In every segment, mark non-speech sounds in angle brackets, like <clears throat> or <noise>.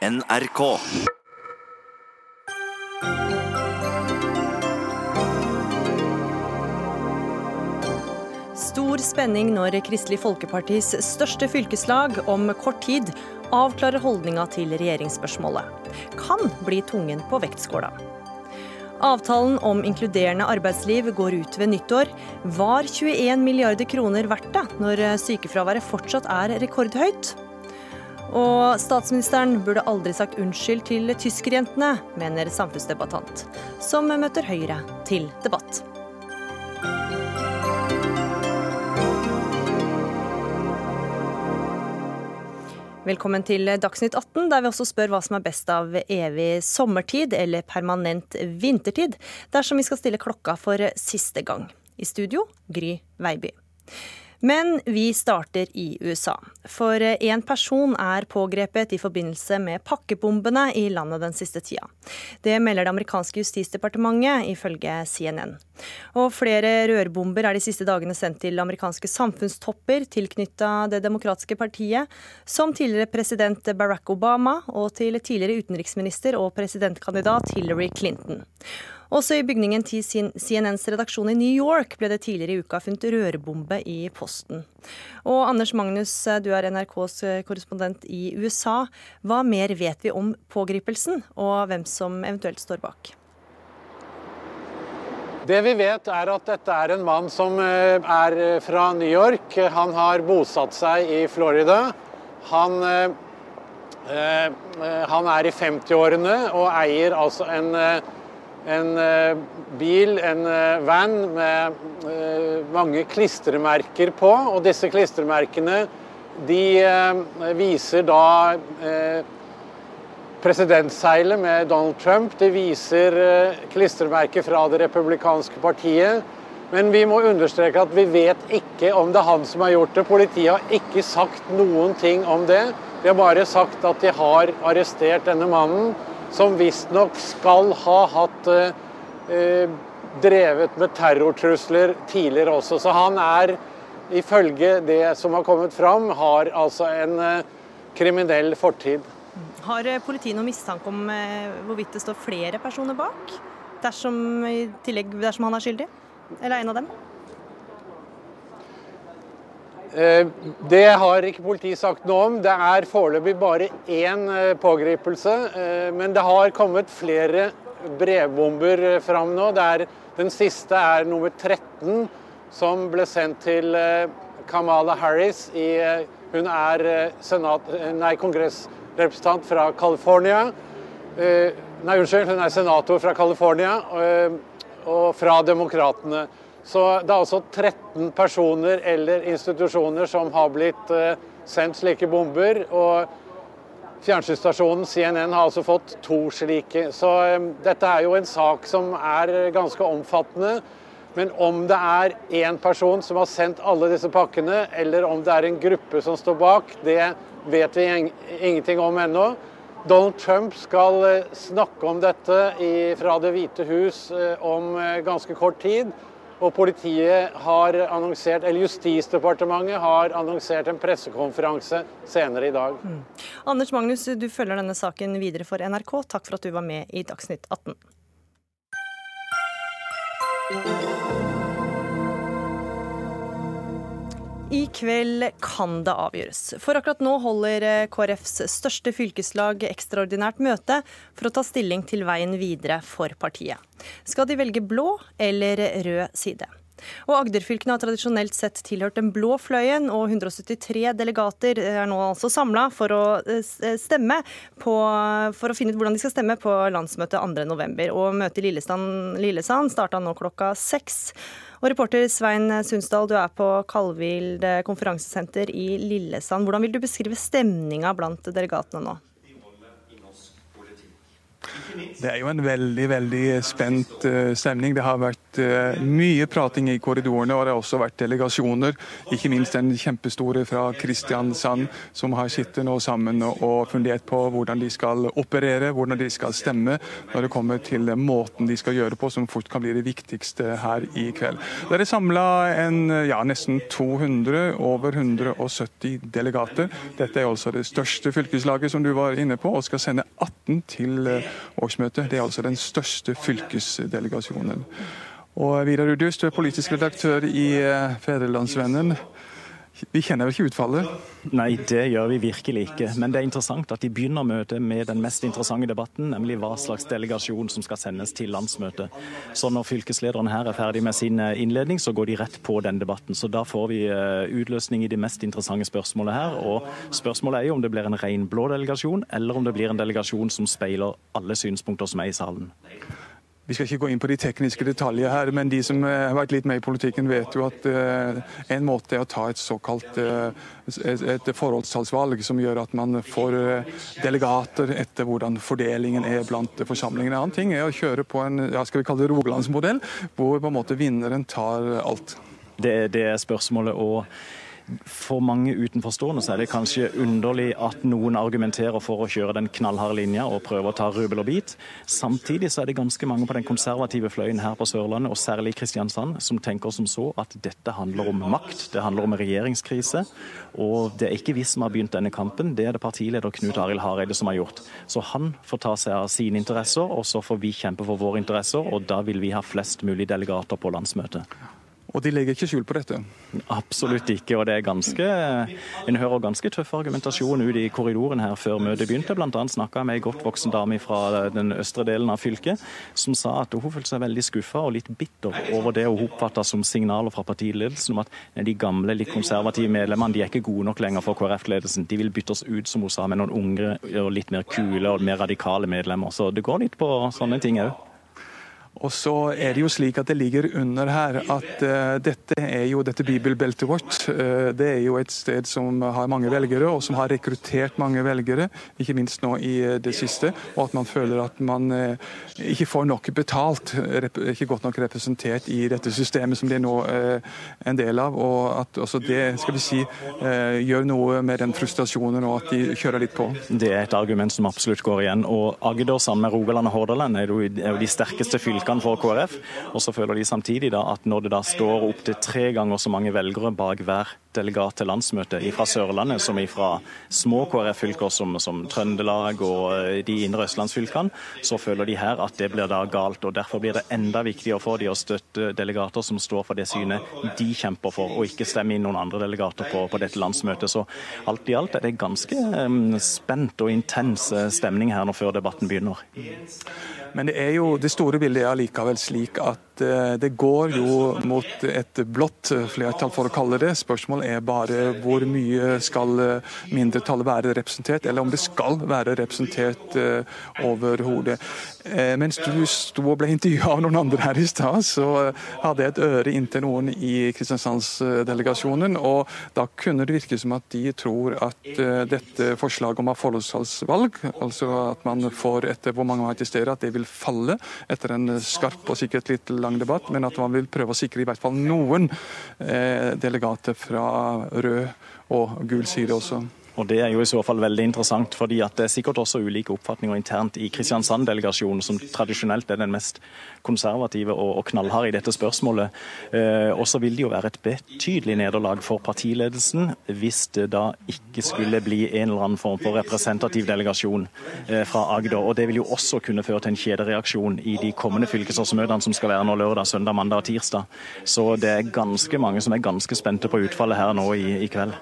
NRK. Stor spenning når Kristelig Folkepartis største fylkeslag om kort tid avklarer holdninga til regjeringsspørsmålet. Kan bli tungen på vektskåla. Avtalen om inkluderende arbeidsliv går ut ved nyttår. Var 21 milliarder kroner verdt det, når sykefraværet fortsatt er rekordhøyt? Og statsministeren burde aldri sagt unnskyld til tyskerjentene, mener samfunnsdebattant, som møter Høyre til debatt. Velkommen til Dagsnytt 18, der vi også spør hva som er best av evig sommertid eller permanent vintertid, dersom vi skal stille klokka for siste gang. I studio Gry Veiby. Men vi starter i USA. For én person er pågrepet i forbindelse med pakkebombene i landet den siste tida. Det melder det amerikanske justisdepartementet, ifølge CNN. Og flere rørbomber er de siste dagene sendt til amerikanske samfunnstopper tilknytta Det demokratiske partiet, som tidligere president Barack Obama og til tidligere utenriksminister og presidentkandidat Hillary Clinton. Også i bygningen til CNNs redaksjon i New York ble det tidligere i uka funnet rørbombe i posten. Og Anders Magnus, du er NRKs korrespondent i USA. Hva mer vet vi om pågripelsen, og hvem som eventuelt står bak? Det vi vet er at dette er en mann som eh, er fra New York. Han har bosatt seg i Florida. Han, eh, eh, han er i 50-årene og eier altså en en eh, bil, en eh, van med eh, mange klistremerker på. Og disse klistremerkene de viser da presidentseilet med Donald Trump. De viser klistremerker fra det republikanske partiet. Men vi må understreke at vi vet ikke om det er han som har gjort det. Politiet har ikke sagt noen ting om det. De har bare sagt at de har arrestert denne mannen som visstnok skal ha hatt eh, eh, drevet med terrortrusler tidligere også. Så han er, ifølge det som har kommet fram, har altså en eh, kriminell fortid. Har eh, politiet noen mistanke om eh, hvorvidt det står flere personer bak? Dersom, I tillegg dersom han er skyldig? Eller er en av dem? Eh, det har ikke politiet sagt noe om. Det er foreløpig bare én eh, pågripelse. Eh, men det har kommet flere brevbomber fram nå. Er, den siste er nummer 13, som ble sendt til Kamala Harris. I, hun er senat, nei, kongressrepresentant fra California. Nei, unnskyld, hun er senator fra California og fra Demokratene. Så det er altså 13 personer eller institusjoner som har blitt eh, sendt slike bomber. og Fjernsynsstasjonen CNN har altså fått to slike. Så eh, dette er jo en sak som er ganske omfattende. Men om det er én person som har sendt alle disse pakkene, eller om det er en gruppe som står bak, det vet vi ingenting om ennå. Donald Trump skal eh, snakke om dette fra Det hvite hus om ganske kort tid. Og politiet har annonsert, eller Justisdepartementet har annonsert en pressekonferanse senere i dag. Mm. Anders Magnus, du følger denne saken videre for NRK. Takk for at du var med i Dagsnytt 18. I kveld kan det avgjøres. For akkurat nå holder eh, KrFs største fylkeslag ekstraordinært møte for å ta stilling til veien videre for partiet. Skal de velge blå eller rød side? Og Agderfylkene har tradisjonelt sett tilhørt den blå fløyen, og 173 delegater er nå altså samla for å eh, på, for å finne ut hvordan de skal stemme på landsmøtet 2.11. Og møtet i Lillesand, Lillesand starta nå klokka seks. Og reporter Svein Sundsdal, du er på Kalvild konferansesenter i Lillesand. Hvordan vil du beskrive stemninga blant delegatene nå? Det er jo en veldig veldig spent uh, stemning. Det har vært uh, mye prating i korridorene, og det har også vært delegasjoner. Ikke minst den kjempestore fra Kristiansand, som har sittet nå sammen og fundert på hvordan de skal operere, hvordan de skal stemme når det kommer til måten de skal gjøre på, som fort kan bli det viktigste her i kveld. Det er samla ja, nesten 200, over 170 delegater. Dette er altså det største fylkeslaget som du var inne på, og skal sende 18 til eh, årsmøtet. Det er altså den største fylkesdelegasjonen. Og Vidar Udust, du er politisk redaktør i eh, Fedrelandsvennen. Vi kjenner vel ikke utfallet? Nei, det gjør vi virkelig ikke. Men det er interessant at de begynner møtet med den mest interessante debatten, nemlig hva slags delegasjon som skal sendes til landsmøtet. Så når fylkeslederen her er ferdig med sin eh, innledning, så går de rett på den debatten. Så da får vi eh, utløsning i de mest interessante spørsmålene her. Og spørsmålet er jo om det blir en ren blå delegasjon, eller om det blir en delegasjon som speiler alle synspunkter som er i salen. Vi skal ikke gå inn på de tekniske detaljer her, men de som eh, har vært litt med i politikken, vet jo at uh, en måte er å ta et såkalt uh, et forholdstallsvalg, som gjør at man får delegater etter hvordan fordelingen er blant forsamlingene. En annen ting er å kjøre på en ja, skal vi kalle det rogalandsmodell, hvor på en måte vinneren tar alt. Det, det er spørsmålet. og for mange utenforstående så er det kanskje underlig at noen argumenterer for å kjøre den knallharde linja og prøve å ta rubel og bit. Samtidig så er det ganske mange på den konservative fløyen her på Sørlandet, og særlig Kristiansand, som tenker som så at dette handler om makt, det handler om regjeringskrise. Og det er ikke vi som har begynt denne kampen, det er det partileder Knut Arild Hareide som har gjort. Så han får ta seg av sine interesser, og så får vi kjempe for våre interesser, og da vil vi ha flest mulig delegater på landsmøtet. Og de legger ikke skjul på dette? Absolutt ikke. og det er ganske, En hører ganske tøff argumentasjon ut i korridoren her før møtet begynte. Blant annet snakka jeg med ei godt voksen dame fra den østre delen av fylket, som sa at hun følte seg veldig skuffa og litt bitter over det hun oppfatta som signaler fra partiledelsen om at de gamle, litt konservative medlemmene de er ikke gode nok lenger for KrF-ledelsen. De vil bytte oss ut, som hun sa, med noen unge og litt mer kule og mer radikale medlemmer. Så det går litt på sånne ting òg. Og så er det jo slik at det ligger under her at uh, dette er jo dette bibelbeltet vårt. Uh, det er jo et sted som har mange velgere, og som har rekruttert mange velgere, ikke minst nå i uh, det siste. Og at man føler at man ikke får nok betalt, ikke godt nok representert i dette systemet som de er nå en del av. Og at også det skal vi si, gjør noe med den frustrasjonen og at de kjører litt på. Det er et argument som absolutt går igjen. Og Agder sammen med Rogaland og Hordaland er jo de sterkeste fylkene fylkene for KrF. Og så føler de samtidig da at når det da står opptil tre ganger så mange velgere bak hver delegat til landsmøtet fra Sørlandet som fra små KrF-fylker som, som, Trøndelag og eh, de indre østlandsfylkene, så føler de her at det blir da galt. og Derfor blir det enda viktigere for de å støtte delegater som står for det synet de kjemper for, og ikke stemme inn noen andre delegater på, på dette landsmøtet. Så alt i alt er det ganske um, spent og intens eh, stemning her nå før debatten begynner. Men det jo det store bildet er allikevel slik at uh, det går jo mot et blått flertall, for å kalle det. Spørsmålet er bare hvor mye skal uh, mindretallet være representert, eller om det skal være representert uh, overhodet. Mens du sto og ble intervjua av noen andre her i stad, så hadde jeg et øre inntil noen i Kristiansandsdelegasjonen, og da kunne det virke som at de tror at dette forslaget om å ha forholdsvalg, altså at man får etter hvor mange man er til stede, at det vil falle etter en skarp og sikkert litt lang debatt, men at man vil prøve å sikre i hvert fall noen eh, delegater fra rød og gul side også. Og Det er jo i så fall veldig interessant, fordi at det er sikkert også ulike oppfatninger internt i Kristiansand-delegasjonen, som tradisjonelt er den mest konservative og, knallharde i dette spørsmålet. Eh, og så vil det jo være et betydelig nederlag for partiledelsen hvis det da ikke skulle bli en eller annen form for representativ delegasjon eh, fra Agder. Og Det vil jo også kunne føre til en kjedereaksjon i de kommende fylkesårsmøtene som skal være nå lørdag, søndag, mandag og tirsdag. Så det er ganske mange som er ganske spente på utfallet her nå i, i kveld.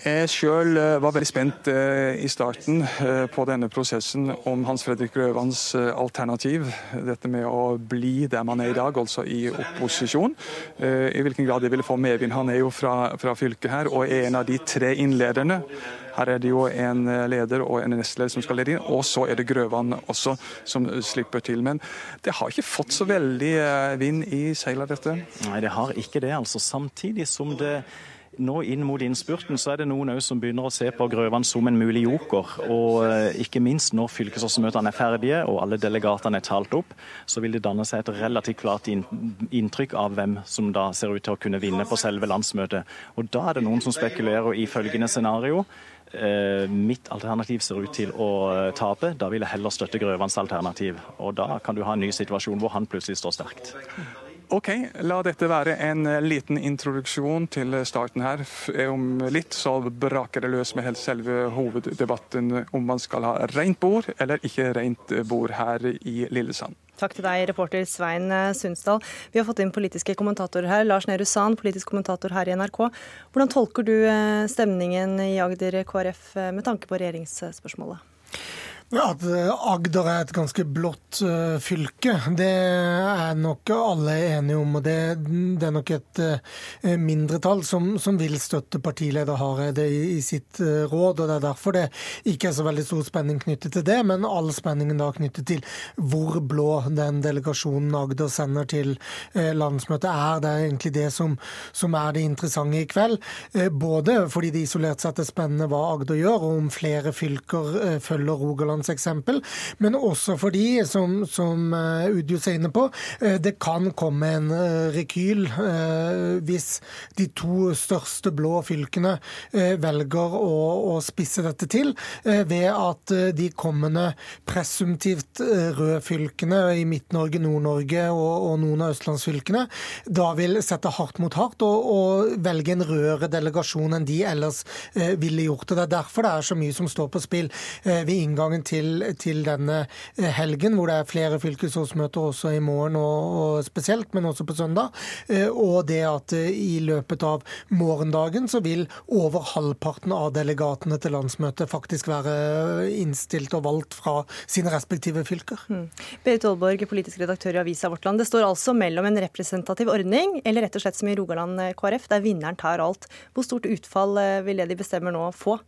Jeg sjøl eh, var veldig spent eh, i starten eh, på denne prosessen om Hans Fredrik Grøvans alternativ. Dette med å bli der man er i dag, altså i opposisjon. I hvilken grad det ville få medvind. Han er jo fra, fra fylket her og er en av de tre innlederne. Her er det jo en leder og en nestleder som skal lede inn, og så er det Grøvan også som slipper til. Men det har ikke fått så veldig vind i seilet, dette? Nei, det har ikke det. altså. Samtidig som det nå inn mot innspurten så er det noen som begynner å se på Grøvan som en mulig joker. Og eh, ikke minst når fylkesårsmøtene er ferdige og alle delegatene er talt opp, så vil det danne seg et relativt klart inntrykk av hvem som da ser ut til å kunne vinne på selve landsmøtet. Og da er det noen som spekulerer i følgende scenario. Eh, mitt alternativ ser ut til å eh, tape. Da vil jeg heller støtte Grøvans alternativ. Og da kan du ha en ny situasjon hvor han plutselig står sterkt. Ok, la dette være en eh, liten introduksjon til starten her. Om litt så braker det løs med helt selve hoveddebatten om man skal ha rent bord eller ikke rent bord her i Lillesand. Takk til deg, reporter Svein eh, Sundsdal. Vi har fått inn politiske kommentatorer her. Lars Nehru Sand, politisk kommentator her i NRK. Hvordan tolker du eh, stemningen i Agder KrF med tanke på regjeringsspørsmålet? At eh, Agder er et ganske blått uh, fylke, det er nok alle enige om. og Det, det er nok et uh, mindretall som, som, vil støtte partileder Hareide i, i sitt råd. og Det er derfor det ikke er så veldig stor spenning knyttet til det, men all spenningen da knyttet til hvor blå den delegasjonen Agder sender til landsmøtet er. Det er egentlig det som, som er det interessante i kveld. Både fordi det isolert sett er spennende hva Agder gjør, og om flere fylker følger Rogaland eksempel, men også fordi, som, som Udius er inne på, eh, det kan komme en eh, rekyl hvis de to største blå fylkene velger å, å spisse dette til, ved at de kommende presumptivt røde fylkene i Midt-Norge, Nord-Norge og, og, noen av østlandsfylkene da vil sette hardt mot hardt og, og velge en rødere delegasjon enn de ellers ville gjort. Og Det er derfor det er så mye som står på spill ved inngangen til, til, denne eh, helgen, hvor det er flere fylkesrådsmøter også i morgen og, og, spesielt, men også på søndag. Eh, og det at eh, i løpet av morgendagen så vil over halvparten av delegatene til landsmøtet faktisk være innstilt og valgt fra sine respektive fylker. Mm. Berit Aalborg, politisk redaktør i avisa Vårt Land. Det står altså mellom en representativ ordning, eller rett og slett som i Rogaland KrF, der vinneren tar alt. Hvor stort utfall vil det de bestemmer nå få?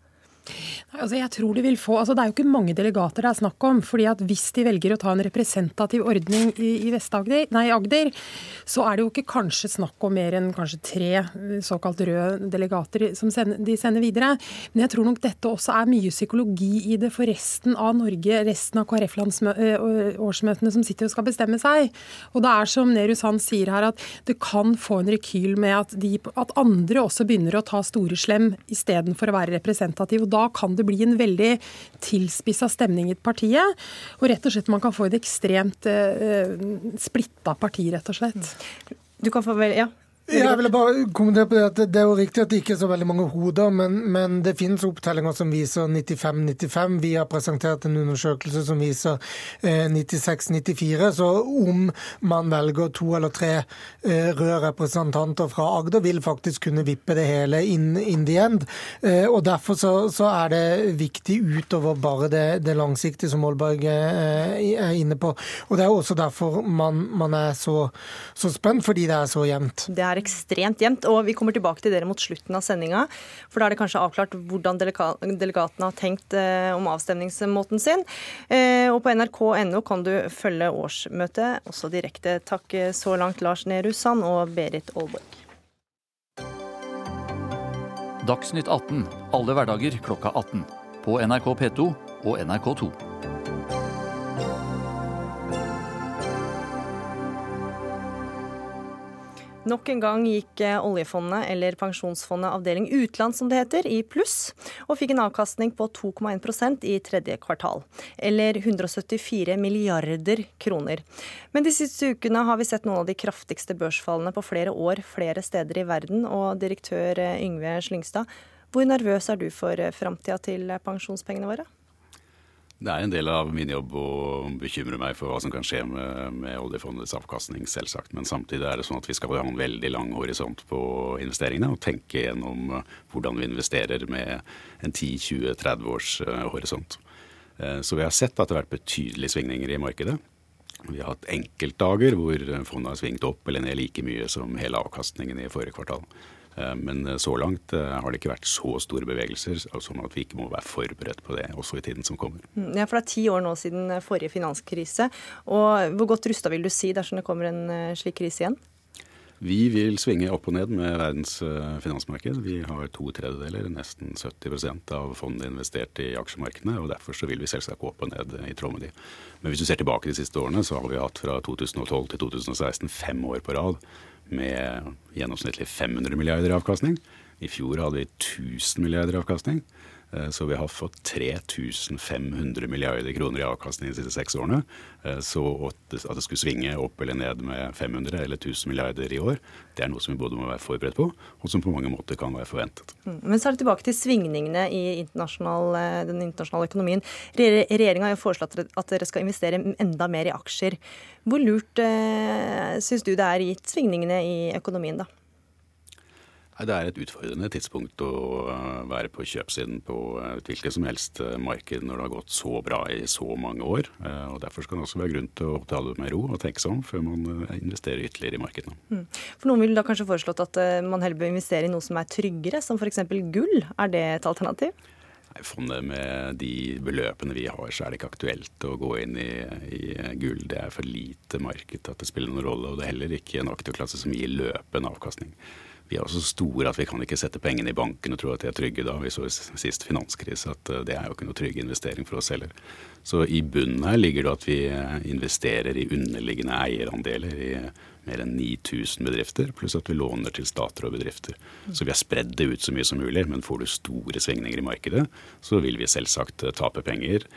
Altså jeg tror de vil få, altså Det er jo ikke mange delegater det er snakk om. fordi at Hvis de velger å ta en representativ ordning i, i nei Agder, så er det jo ikke kanskje snakk om mer enn kanskje tre eh, såkalt røde delegater som sender, de sender videre. Men jeg tror nok dette også er mye psykologi i det for resten av Norge, resten av KrF-årsmøtene som sitter og skal bestemme seg. Og det er som Nehru Sand sier her, at det kan få en rekyl med at, de, at andre også begynner å ta store slem istedenfor å være representativ. Og da kan det bli en veldig tilspissa stemning i partiet. Og rett og slett man kan få et ekstremt eh, splitta parti, rett og slett. Du kan få vel, ja, jeg ville bare kommentere på Det at det er jo riktig at det ikke er så veldig mange hoder, men, men det finnes opptellinger som viser 95-95. Vi har presentert en undersøkelse som viser eh, 96-94. Så om man velger to eller tre eh, røde representanter fra Agder, vil faktisk kunne vippe det hele in, in the end. Eh, og Derfor så, så, er det viktig utover bare det, det langsiktige, som Molberg eh, er inne på. Og Det er også derfor man, man er så, så spent, fordi det er så jevnt. Det er ekstremt jevnt. Og vi kommer tilbake til dere mot slutten av sendinga, for da er det kanskje avklart hvordan delegatene har tenkt eh, om avstemningsmåten sin. Eh, og på nrk.no kan du følge årsmøtet også direkte. Takk eh, så langt, Lars Nehru Sand og Berit Aalborg. Dagsnytt 18 alle hverdager klokka 18. På NRK P2 og NRK2. Nok en gang gikk eh, oljefondet, eller pensjonsfondet avdeling utland som det heter, i pluss, og fikk en avkastning på 2,1% i tredje kvartal. Eller 174 milliarder kroner. Men de siste ukene har vi sett noen av de kraftigste børsfallene på flere år flere steder i verden, og direktør eh, Yngve Slyngstad, hvor nervøs er du for eh, framtida til pensjonspengene våre? Det er en del av min jobb å bekymre meg for hva som kan skje med, med, oljefondets avkastning, selvsagt. Men samtidig er det sånn at vi skal ha en veldig lang horisont på investeringene og tenke gjennom eh, hvordan vi investerer med en 10-20-30 års uh, horisont. Uh, så vi har sett at det har vært betydelige svingninger i markedet. Vi har hatt enkeltdager hvor fondet har svingt opp eller ned like mye som hele avkastningen i forrige kvartal. Eh, men eh, så langt eh, har det ikke vært så store bevegelser, sånn at vi ikke må være forberedt på det også i tiden som kommer. Mm, ja, for Det er ti år nå siden forrige finanskrise. og Hvor godt rusta vil du si dersom det kommer en slik krise igjen? Vi vil svinge opp og ned med verdens finansmarked. Vi har to tredjedeler, nesten 70% av fondet investert i aksjemarkedene. og Derfor så vil vi selvsagt gå opp og ned i tråd med de. Men hvis du ser tilbake de siste årene, så har vi hatt fra 2012 til 2016 fem år på rad med gjennomsnittlig 500 milliarder i avkastning. I fjor hadde vi 1000 milliarder i avkastning. Eh, så vi har fått 3500 milliarder kroner i avkastning de siste seks årene. Eh, så at det skulle svinge opp eller ned med 500 eller 1000 milliarder i år, det er noe som vi både må være forberedt på, og som på mange måter kan være forventet. Mm. Men så er det tilbake til svingningene i internasjonal, eh, den internasjonale økonomien. Regjeringa har jo foreslått at dere skal investere enda mer i aksjer. Hvor lurt syns du det er gitt svingningene i økonomien, da? Det er et utfordrende tidspunkt å eh, være på kjøpsiden på et hvilket som helst eh, marked når det har gått så bra i så mange år. Eh, og Derfor skal det også være grunn til å ta det med ro og tenke seg om før man investerer ytterligere i markedene. Mm. For Noen vil da kanskje foreslått at man heller bør investere i noe som er tryggere, som f.eks. gull. Er det et alternativ? Nei, Fondet med de beløpene vi har, så er det ikke aktuelt å gå inn i, i gull. Det er for lite marked at det spiller noen rolle. Og det er heller ikke en aktivklasse som gir løpende avkastning. Vi er også store at vi kan ikke sette pengene i banken og tro at de er trygge da. Vi så sist finanskrise at eh, det er jo ikke noe trygg investering for oss heller. Så i bunnen her ligger det at vi eh, investerer i underliggende eierandeler i mer enn 9000 bedrifter, pluss at vi låner til stater og bedrifter. Så vi har spredd det ut så mye som mulig. Men får du store svingninger i markedet, så vil vi selvsagt eh, tape penger.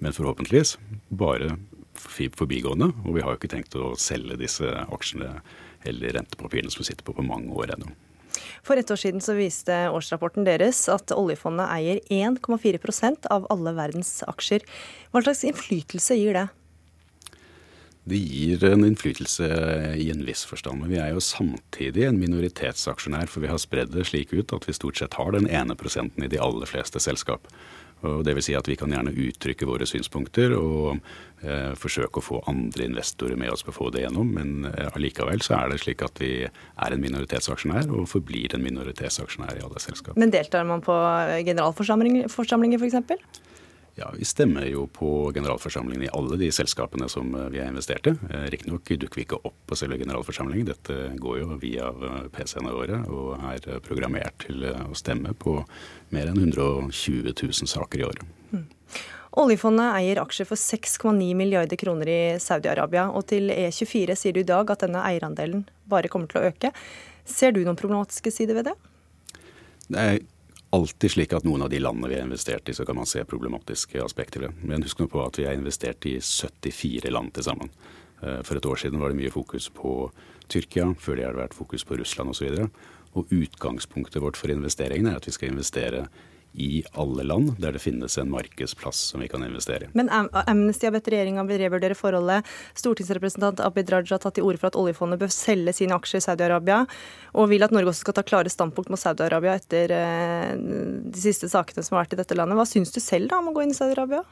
Men forhåpentligvis bare forbigående. Og vi har jo ikke tenkt å selge disse aksjene eller rentepapirene som vi sitter på på mange år ennå. For et år siden så viste årsrapporten deres at oljefondet eier 1,4% av alle verdens aksjer. Hva slags innflytelse gir det? Det gir en innflytelse i en viss forstand. Men vi er jo samtidig en minoritetsaksjonær, for vi har spredd det slik ut at vi stort sett har den ene prosenten i de aller fleste selskap. Og det vil si at Vi kan gjerne uttrykke våre synspunkter og eh, forsøke å få andre investorer med oss på å få det gjennom, men eh, allikevel så er det slik at vi er en minoritetsaksjonær og forblir en minoritetsaksjonær i alle selskap. Men deltar man på generalforsamlinger f.eks.? Ja, Vi stemmer jo på generalforsamlingen i alle de selskapene som eh, vi har investert i. Eh, riktignok dukker vi ikke opp på selve generalforsamlingen. Dette går jo via eh, PC-ene våre og er programmert til å stemme på mer enn 120 000 saker i året. Mm. Oljefondet eier aksjer for 6,9 milliarder kroner i Saudi-Arabia. Og til E24 sier du i dag at denne eierandelen bare kommer til å øke. Ser du noen problematiske sider ved det? Er alltid slik at noen av de landene vi har investert i, så kan man se problematiske aspekter ved. Men husk nå på at vi har investert i 74 land til sammen. Eh, for et år siden var det mye fokus på Tyrkia, før det har vært fokus på Russland osv. Og, så og utgangspunktet vårt for investeringene er at vi skal investere i alle land der det finnes en markedsplass som vi kan investere i. Men Amnesty har bedt regjeringa revurdere forholdet. Stortingsrepresentant Abid Raja har tatt til orde for at oljefondet bør selge sine aksjer i Saudi-Arabia, og vil at Norge også skal ta klare standpunkt mot Saudi-Arabia etter eh, de siste sakene som har vært i dette landet. Hva syns du selv da om å gå inn i Saudi-Arabia?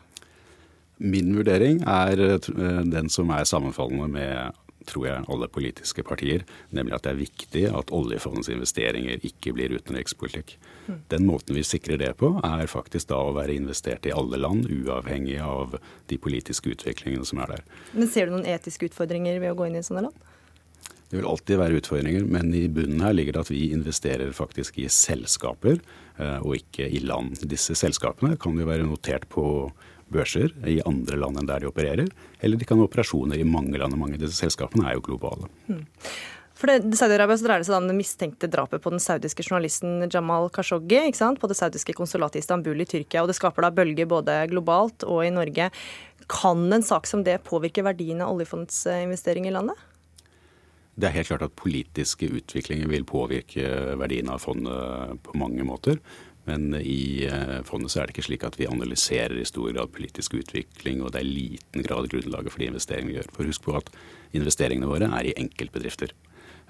Min vurdering er eh, den som er sammenfallende med tror jeg, alle politiske partier, nemlig at det er viktig at oljefondets investeringer ikke blir utenrikspolitikk. Den måten vi sikrer det på, er faktisk da å være investert i alle land, uavhengig av de politiske utviklingene som er der. Men Ser du noen etiske utfordringer ved å gå inn i sånne land? Det vil alltid være utfordringer, men i bunnen her ligger det at vi investerer faktisk i selskaper eh, og ikke i land. Disse selskapene kan jo være notert på børser i andre land enn der de opererer, eller de kan ha operasjoner i mange land. og Mange av disse selskapene er jo globale. Mm. For det, Saudi-Arabia så dreier det seg om det mistenkte drapet på den saudiske journalisten Jamal Khashoggi ikke sant? på det saudiske konsulatet i Istanbul i Tyrkia. og Det skaper da bølger både globalt og i Norge. Kan en sak som det påvirke verdien av oljefondets eh, investering i landet? Det er helt klart at politiske utviklinger vil påvirke verdien av fondet på mange måter. Men i eh, fondet så er det ikke slik at vi analyserer i stor grad politisk utvikling, og det er i liten grad grunnlaget for de investeringene vi gjør. For husk på at investeringene våre er i enkeltbedrifter.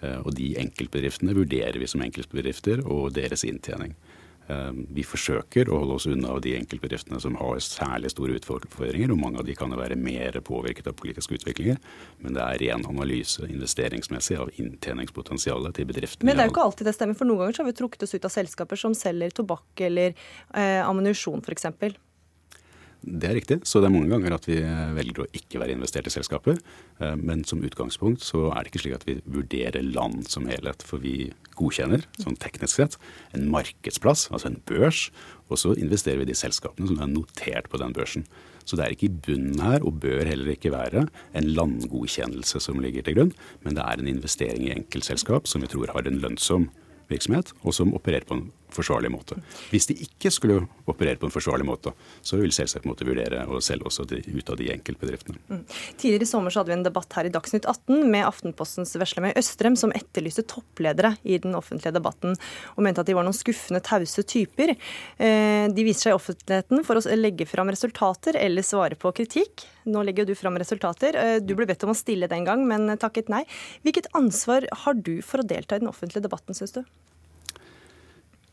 Eh, og de enkeltbedriftene vurderer vi som enkeltbedrifter og deres inntjening. Eh, vi forsøker å holde oss unna av de enkeltbedriftene som har særlig store utfordringer, og mange av de kan jo være mer påvirket av politiske utviklinger. Men det er ren analyse investeringsmessig av inntjeningspotensialet til bedriftene. Men det er jo ikke alltid det stemmer, for noen ganger har vi trukket oss ut av selskaper som selger tobakk eller eh, ammunisjon f.eks. Det er riktig. Så det er mange ganger at vi velger å ikke være investert i selskaper. Eh, men som utgangspunkt så er det ikke slik at vi vurderer land som helhet. For vi godkjenner, sånn teknisk sett, en markedsplass, altså en børs. Og så investerer vi i de selskapene som er notert på den børsen. Så det er ikke i bunnen her, og bør heller ikke være, en landgodkjennelse som ligger til grunn. Men det er en investering i enkeltselskap som vi tror har en lønnsom virksomhet, og som opererer på en forsvarlig måte. Hvis de ikke skulle operere på en forsvarlig måte, så vil selvsagt måtte vurdere å selge også de, ut av de enkeltbedriftene. Mm. Tidligere i sommer så hadde vi en debatt her i Dagsnytt 18 med Aftenpostens Veslemøy Østrem, som etterlyste toppledere i den offentlige debatten, og mente at de var noen skuffende tause typer. Eh, de viser seg i offentligheten for å legge fram resultater eller svare på kritikk. Nå legger du fram resultater. Eh, du ble bedt om å stille den gang, men takket nei. Hvilket ansvar har du for å delta i den offentlige debatten, syns du?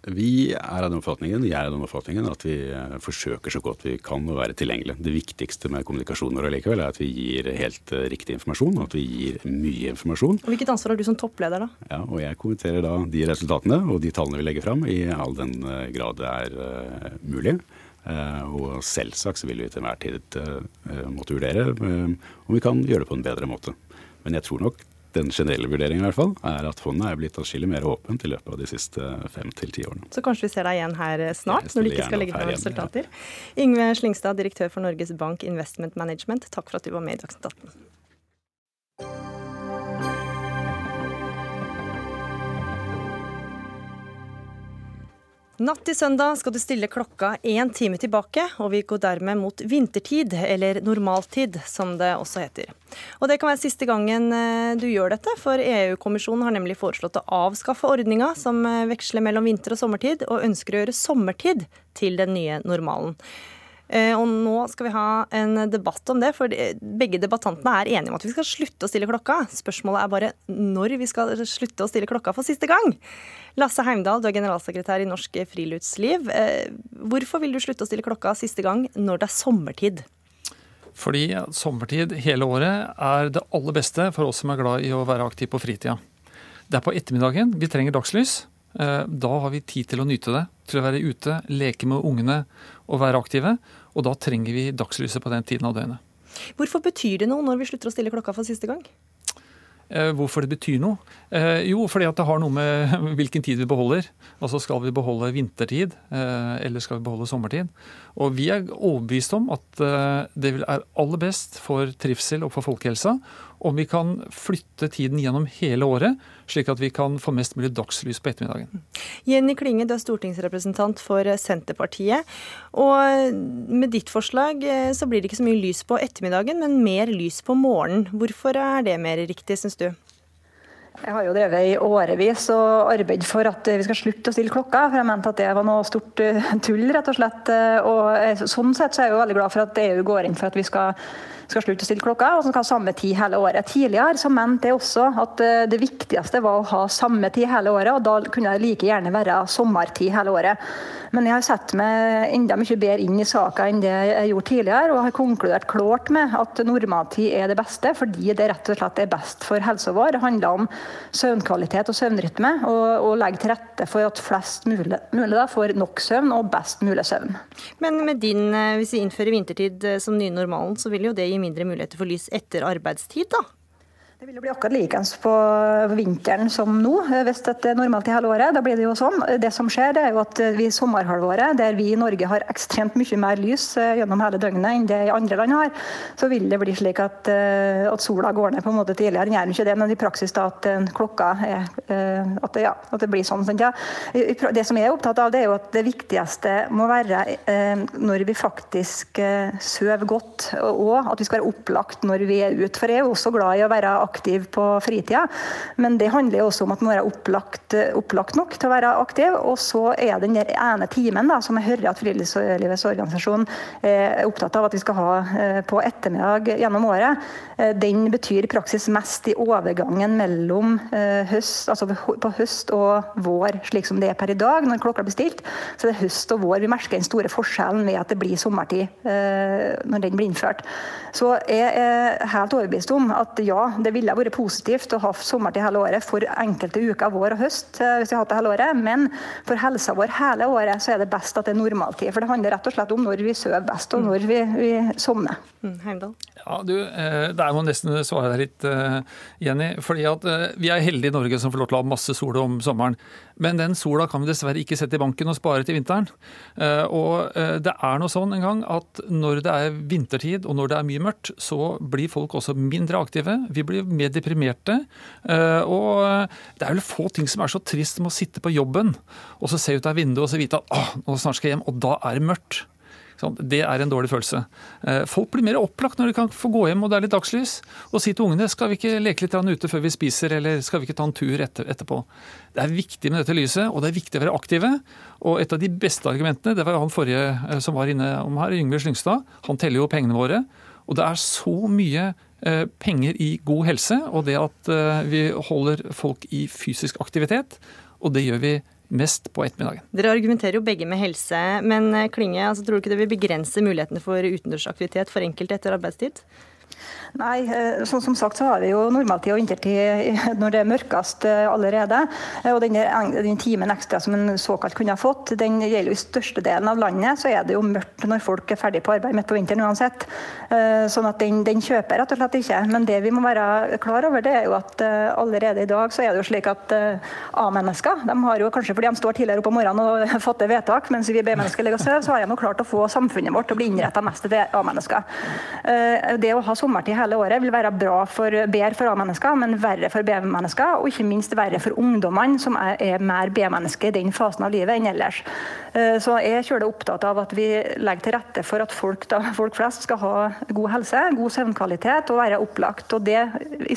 Vi er av den oppfatningen, jeg er av den oppfatningen at vi eh, forsøker så godt vi kan å være tilgjengelige. Det viktigste med kommunikasjonen vår likevel er at vi gir helt eh, riktig informasjon, og at vi gir mye informasjon. Og Hvilket ansvar har du som toppleder, da? Ja, og Jeg kommenterer da de resultatene og de tallene vi legger fram, i all den eh, grad det er mulig. Og selvsagt så vil vi til enhver tid måtte vurdere om vi kan gjøre det på en bedre måte. Men jeg tror nok den generelle vurderingen i hvert fall, er at fondet er blitt atskillig mer åpent i løpet av de siste fem til ti årene. Så kanskje vi ser deg igjen her snart, når du ikke skal legge fram resultater. Ja. Yngve Slingstad, direktør for Norges Bank Investment Management, takk for at du var med i Dagsnytt 18. Natt til søndag skal du stille klokka én time tilbake, og vi går dermed mot vintertid, eller normaltid, som det også heter. Og Det kan være siste gangen eh, du gjør dette, for EU-kommisjonen har nemlig foreslått å avskaffe ordninga som eh, veksler mellom vinter og sommertid, og ønsker å gjøre sommertid til den nye normalen. Eh, og nå skal vi ha en debatt om det, for begge debattantene er enige om at vi skal slutte å stille klokka. Spørsmålet er bare når vi skal slutte å stille klokka for siste gang. Lasse Heimdal, du er generalsekretær i Norsk Friluftsliv. Eh, hvorfor vil du slutte å stille klokka siste gang når det er sommertid? Fordi sommertid hele året er det aller beste for oss som er glad i å være aktiv på fritida. Det er på ettermiddagen vi trenger dagslys. Eh, da har vi tid til å nyte det, til å være ute, leke med ungene og være aktive. Og da trenger vi dagslyset på den tiden av døgnet. Hvorfor betyr det noe når vi slutter å stille klokka for siste gang? Eh, hvorfor det betyr noe? Eh, jo, fordi at det har noe med <laughs> hvilken tid vi beholder. Altså Skal vi beholde vintertid, eller skal vi beholde sommertid? Og Vi er overbevist om at det er aller best for trivsel og for folkehelsa om vi kan flytte tiden gjennom hele året, slik at vi kan få mest mulig dagslys på ettermiddagen. Jenny Klinge, du er stortingsrepresentant for Senterpartiet. Og med ditt forslag eh, så blir det ikke så mye lys på ettermiddagen, men mer lys på morgenen. Hvorfor er det mer riktig, syns du? Jeg har jo drevet i årevis og arbeidet for at vi skal slutte å stille klokka. For jeg mente at det var noe stort eh, tull, rett og slett. Eh, og sånn sett så er jeg jo veldig glad for at EU går inn for at vi skal skal slutte å stille klokka, og som skal ha samme tid hele året. Tidligere så mente jeg også at eh, det viktigste var å ha samme tid hele året, og da kunne det like gjerne være sommertid hele året. Men jeg har sett meg enda mye bedre inn i saka enn det jeg gjorde tidligere, og har konkludert klart med at normaltid er det beste, fordi det rett og slett er best for helsa vår. Det handler om søvnkvalitet og søvnrytme, og, og legge til rette for at flest mulig, mulig får nok søvn og best mulig søvn. Men med din, eh, hvis vi innfører vintertid eh, som nye normalen, så vil jo det gi mindre muligheter for lys etter arbeidstid, da? Det vil jo bli akkurat likeens på vinteren som nå, hvis det er normalt i hele året. Da blir det jo sånn. Det som skjer, det er jo at vi i sommerhalvåret, der vi i Norge har ekstremt mye mer lys eh, gjennom hele døgnet enn det andre land har, så vil det bli slik at, eh, at sola går ned på en måte tidligere. Den gjør ikke det, men i praksis da at klokka er at det, ja, at det blir sånn. Ja. Det som jeg er opptatt av, det er jo at det viktigste må være når vi faktisk sover godt, og at vi skal være opplagt når vi er ute. For jeg er jo også glad i å være aktiv på fritida. Men det handler jo også om at man må være opplagt, opplagt, nok til å være aktiv. Og så er den der ene timen da, som jeg hører at Friluftslivets organisasjon er opptatt av at vi skal ha eh, på ettermiddag gjennom året, eh, den betyr i praksis mest i overgangen mellom eh, høst, altså på høst og vår, slik som det er per i dag når klokka blir stilt. Så det er høst og vår. Vi merker den store forskjellen ved at det blir sommertid når den blir innført. Så jeg er helt overbevist om at ja, det ville vært positivt å ha sommertid hele året for enkelte uker, vår og høst, eh, hvis vi har hatt det hele året. Men for helsa vår hele året så er det best at det er normaltid. For det handler rett og slett om når vi sover best, og når vi, vi sovner. Mm, Ja, du, eh, Der må nesten svare deg litt, eh, Jenny. fordi at Vi er heldige i Norge som får lov til å ha masse sol om sommeren. Men den sola kan vi dessverre ikke sette i banken og spare til vinteren. Og det er noe sånn en gang at når det er vintertid og når det er mye mørkt, så blir folk også mindre aktive. Vi blir mer deprimerte. Og det er vel få ting som er så trist som å sitte på jobben og så se ut av vinduet og så vite at nå snart skal jeg hjem, og da er det mørkt. Det er en dårlig følelse. Folk blir mer opplagt når de kan få gå hjem og det er litt dagslys, og si til ungene skal vi ikke leke litt ute før vi spiser, eller skal vi ikke ta en tur etter, etterpå. Det er viktig med dette lyset, og det er viktig å være aktive. Og et av de beste argumentene, det var han forrige som var inne om her, Yngve Slyngstad. Han teller jo pengene våre. Og det er så mye penger i god helse, og det at vi holder folk i fysisk aktivitet, og det gjør vi mest på ettermiddagen. Dere argumenterer jo begge med helse, men Klinge, altså, tror du ikke det vil begrense mulighetene for utendørsaktivitet for enkelte etter arbeidstid? Nei, sånn som sagt så har vi jo normaltid og vintertid <laughs> når det er mørkest allerede. Og den, den, timen ekstra som en såkalt kunne ha fått, den gjelder jo i største delen av landet. Så er det jo mørkt når folk er ferdig på arbeid midt på vinteren uansett. Sånn at den, den kjøper rett og slett ikke. Men det vi må være klar over, det er jo at allerede i dag så er det jo slik at A-mennesker, de har jo kanskje fordi de står tidligere opp om morgenen og <laughs> fatter vedtak, mens vi B-mennesker ligger og sover, så har de jo klart å få samfunnet vårt til å bli innretta mest til A-mennesker. Det å ha sommertid hele året vil være bra for, bedre for A-mennesker, men verre for B-mennesker. Og ikke minst verre for ungdommene, som er, er mer B-mennesker i den fasen av livet enn ellers. Så jeg er kjølig opptatt av at vi legger til rette for at folk, da, folk flest skal ha god helse, god søvnkvalitet og være opplagt. Og det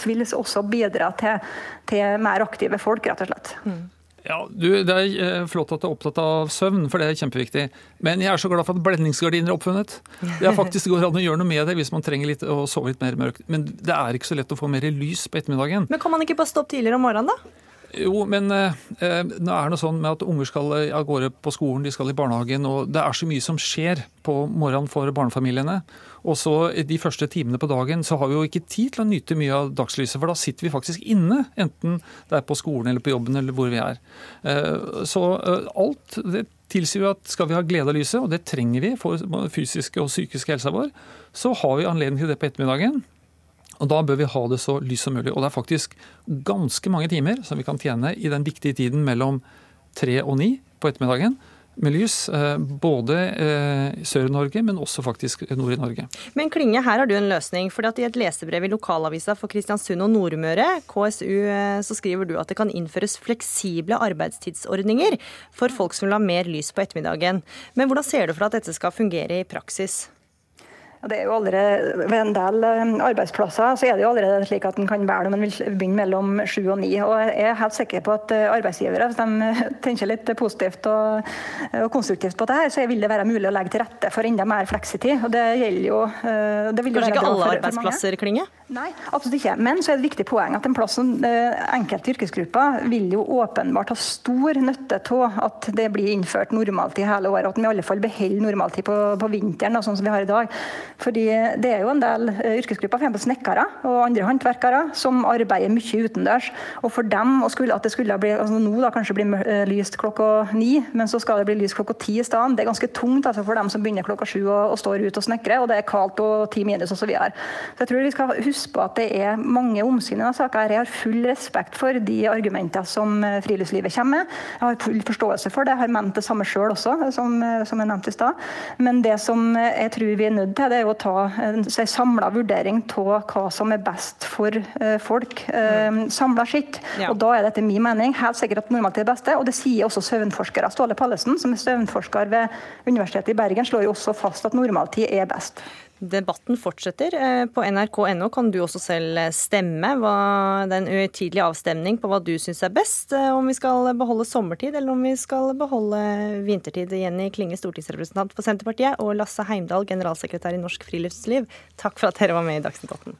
vil også bidra til, til mer aktive folk, rett og slett. Mm. Ja, du, Det er flott at du er opptatt av søvn, for det er kjempeviktig. Men jeg er så glad for at blendingsgardiner er oppfunnet. Det er faktisk går an å gjøre noe med det hvis man trenger litt å sove litt mer mørkt. Men det er ikke så lett å få mer lys på ettermiddagen. Men kan man ikke bare stå opp tidligere om morgenen, da? Jo, men eh, nå er det sånn med at unger skal av gårde på skolen, de skal i barnehagen, og det er så mye som skjer på morgenen for barnefamiliene. Og så de første timene på dagen så har vi jo ikke tid til å nyte mye av dagslyset, for da sitter vi faktisk inne, enten det er på skolen eller på jobben eller hvor vi er. Eh, så eh, alt det tilsier jo at skal vi ha glede av lyset, og det trenger vi for fysiske og psykiske helsa vår, så har vi anledning til det på ettermiddagen. Og Da bør vi ha det så lyst som mulig. Og det er faktisk ganske mange timer som vi kan tjene i den viktige tiden mellom tre og ni på ettermiddagen med lys. Både i Sør-Norge, men også faktisk nord i Norge. Men Klinge, her har du en løsning. fordi at I et lesebrev i lokalavisa for Kristiansund og Nordmøre, KSU, så skriver du at det kan innføres fleksible arbeidstidsordninger for folk som vil ha mer lys på ettermiddagen. Men hvordan ser du for at dette skal fungere i praksis? Det er jo allerede, Ved en del arbeidsplasser så er det jo allerede slik at en kan velge om en vil begynne mellom sju og ni. Og Jeg er helt sikker på at arbeidsgivere, hvis de <laughs> tenker litt positivt og, og, konstruktivt på det her, så vil det være mulig å legge til rette for enda mer fleksitid. Og det gjelder jo det vil Kanskje ikke alle arbeidsplasser, Klinge? Nei, absolutt ikke. Men så er det et viktig poeng at en plass som enkelte yrkesgrupper vil jo åpenbart ha stor nytte av at det blir innført normaltid hele året. At vi i alle fall beholder normaltid på, på vinteren, sånn som vi har i dag. Fordi det er jo en del yrkesgrupper, f.eks. snekkere og andre håndverkere, som arbeider mye utendørs. Og for dem, skulle, at det skulle bli altså nå da kanskje bli lyst klokka ni, men så skal det bli lyst klokka ti i stedet, det er ganske tungt altså, for dem som begynner klokka sju og, og står ute og snekrer, og det er kaldt og ti minus osv. Så, videre. så jeg tror vi skal huske på at det er mange omsyn i denne saka. Jeg har full respekt for de argumentene som friluftslivet kommer med. Jeg har full forståelse for det. Jeg har ment det samme sjøl også, som, som jeg nevnte i stad. Men det som jeg tror vi er nødt til, det er å ta en samla vurdering av hva som er best for folk mm. samla skitt. Ja. Og da er det etter min mening helt sikkert at normalt er det beste, og det sier også søvnforskere. Ståle Pallesen, som er søvnforsker ved Universitetet i Bergen, slår jo også fast at normaltid er best. Debatten fortsetter. På nrk.no kan du også selv stemme. Hva, det er en uhøytidelig avstemning på hva du syns er best. Om vi skal beholde sommertid, eller om vi skal beholde vintertid. Jenny Klinge, stortingsrepresentant for Senterpartiet, og Lasse Heimdal, generalsekretær i Norsk Friluftsliv. Takk for at dere var med i Dagsnytt 18.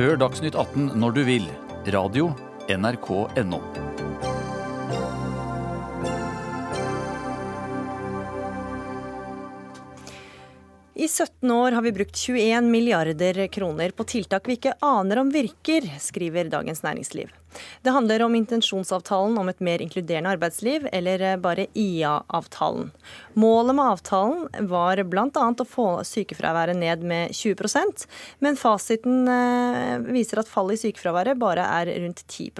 Hør Dagsnytt 18 når du vil. Radio NRK.no. I 17 år har vi brukt 21 milliarder kroner på tiltak vi ikke aner om virker, skriver Dagens Næringsliv. Det handler om intensjonsavtalen om et mer inkluderende arbeidsliv, eller bare IA-avtalen. Målet med avtalen var bl.a. å få sykefraværet ned med 20% men fasiten eh, viser at fallet i sykefraværet bare er rundt 10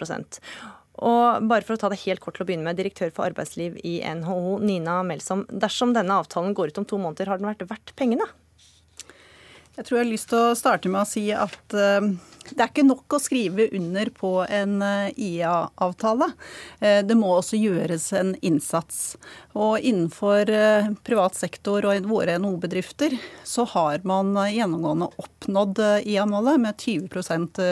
og bare for å ta det helt kort til å begynne med, Direktør for arbeidsliv i NHO, Nina Melsom. Dersom denne avtalen går ut om to måneder, har den vært verdt pengene? Jeg tror jeg har lyst til å starte med å si at uh, det er ikke nok å skrive under på en uh, IA-avtale. Uh, det må også gjøres en innsats. Og innenfor privat sektor og våre NHO-bedrifter så har man gjennomgående oppnådd IA-målet med 20%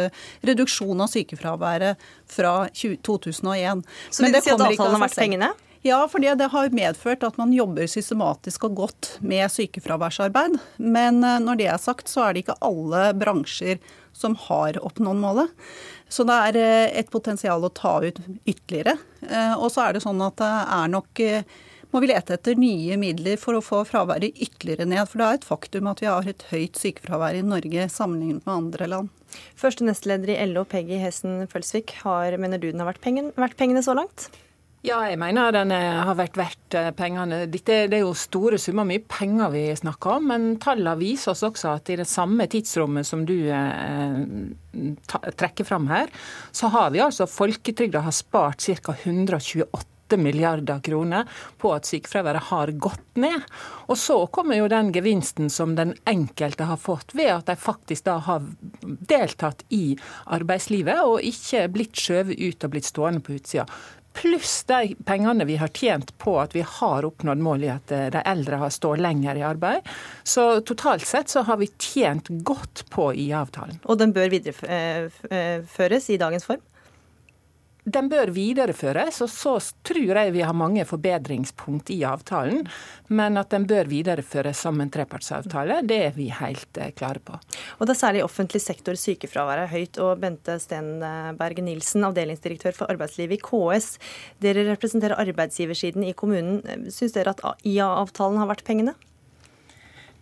reduksjon av sykefraværet fra 2001. Så vil det si at avtalen har vært pengene? Ja, for det har medført at man jobber systematisk og godt med sykefraværsarbeid. Men eh, når det er sagt, så er det ikke alle bransjer som har oppnådd målet. Så det er eh, et potensial å ta ut ytterligere. Eh, og så er det sånn at det er nok må vi lete etter nye midler for å få fraværet ytterligere ned. For det er et faktum at vi har et høyt sykefravær i Norge sammenlignet med andre land. Første nestleder i LO, Peggy Hessen Følsvik, har, mener du den har vært, pengen, vært pengene så langt? Ja, jeg mener den eh, har vært verdt eh, pengene. Dette, det er jo store summer, mye penger vi snakker om. Men tallene viser oss også at i det samme tidsrommet som du eh, trekker fram her, så har vi altså folketrygda har spart ca. 128 milliarder kroner på at sykefraværet har gått ned. Og så kommer jo den gevinsten som den enkelte har fått ved at de faktisk da har deltatt i arbeidslivet og ikke blitt skjøvet ut og blitt stående på utsida pluss de pengene vi har tjent på at vi har oppnådd målet at eh, de eldre har stått lenger i arbeid. Så totalt sett så har vi tjent godt på IA-avtalen. Og den bør videreføres i dagens form? Den bør videreføres, og så tror jeg vi har mange forbedringspunkt i avtalen. Men at den bør videreføres som en trepartsavtale, det er vi helt eh, klare på. Og Det er særlig i offentlig sektor sykefraværet er høyt. og Bente Stenberg Nilsen, avdelingsdirektør for arbeidslivet i KS. Dere representerer arbeidsgiversiden i kommunen. Syns dere at IA-avtalen har vært pengene?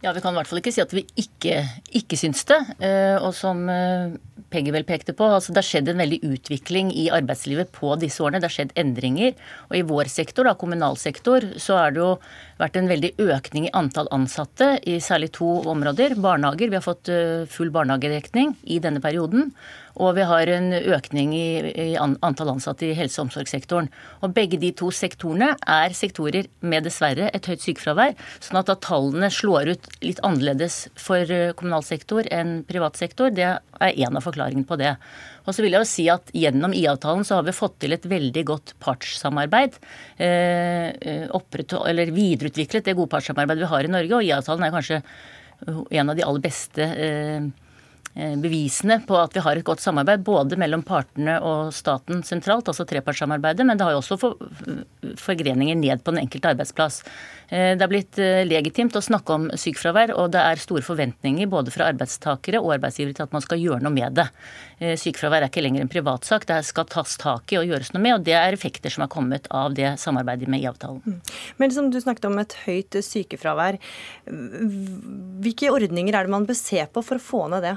Ja, Vi kan i hvert fall ikke si at vi ikke, ikke syns det. Eh, og som eh, Peggy vel pekte på, altså det har skjedd en veldig utvikling i arbeidslivet på disse årene. Det har skjedd endringer. Og i vår sektor, da, kommunal sektor, så har det jo vært en veldig økning i antall ansatte i særlig to områder. Barnehager. Vi har fått eh, full barnehagedekning i denne perioden. Og vi har en økning i, i antall ansatte i helse- og omsorgssektoren. Og begge de to sektorene er sektorer med dessverre et høyt sykefravær. Sånn at, da tallene slår ut litt annerledes for eh, kommunal sektor enn privat sektor, det er en av forklaringene på det. Og så vil jeg jo si at Gjennom IA-avtalen så har vi fått til et veldig godt partssamarbeid. Eh, eh eller videreutviklet det gode partssamarbeidet vi har i Norge. Og IA-avtalen er kanskje en av de aller beste eh, Eh, bevisene på at vi har et godt samarbeid både mellom partene og staten sentralt, altså trepartssamarbeidet, men det har jo også forgreninger ned på den enkelte arbeidsplass. Eh, det er blitt eh, legitimt å snakke om sykefravær, og det er store forventninger både fra arbeidstakere og arbeidsgivere til at man skal gjøre noe med det. Sykefravær er ikke lenger en privatsak, det skal tas tak i og gjøres noe med, og det er effekter som har kommet av det samarbeidet med IA-avtalen. Mm. Men som du snakket om et høyt sykefravær, hvilke ordninger er det man bør se på for å få ned det?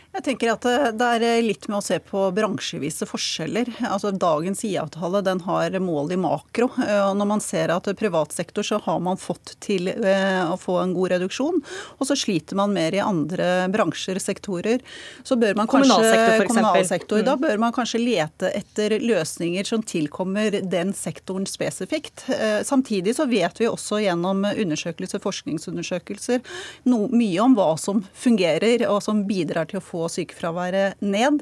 Jeg tenker at Det er litt med å se på bransjevise forskjeller. Altså Dagens IA-avtale den har mål i makro. og Når man ser at privat sektor så har man fått til eh, å få en god reduksjon, og så sliter man mer i andre bransjer, sektorer, så bør man kanskje Kommunalsektor, Da mm. bør man kanskje lete etter løsninger som tilkommer den sektoren spesifikt. Eh, samtidig så vet vi også gjennom undersøkelser, forskningsundersøkelser, no, mye om hva som fungerer og som bidrar til å få sykefraværet ned.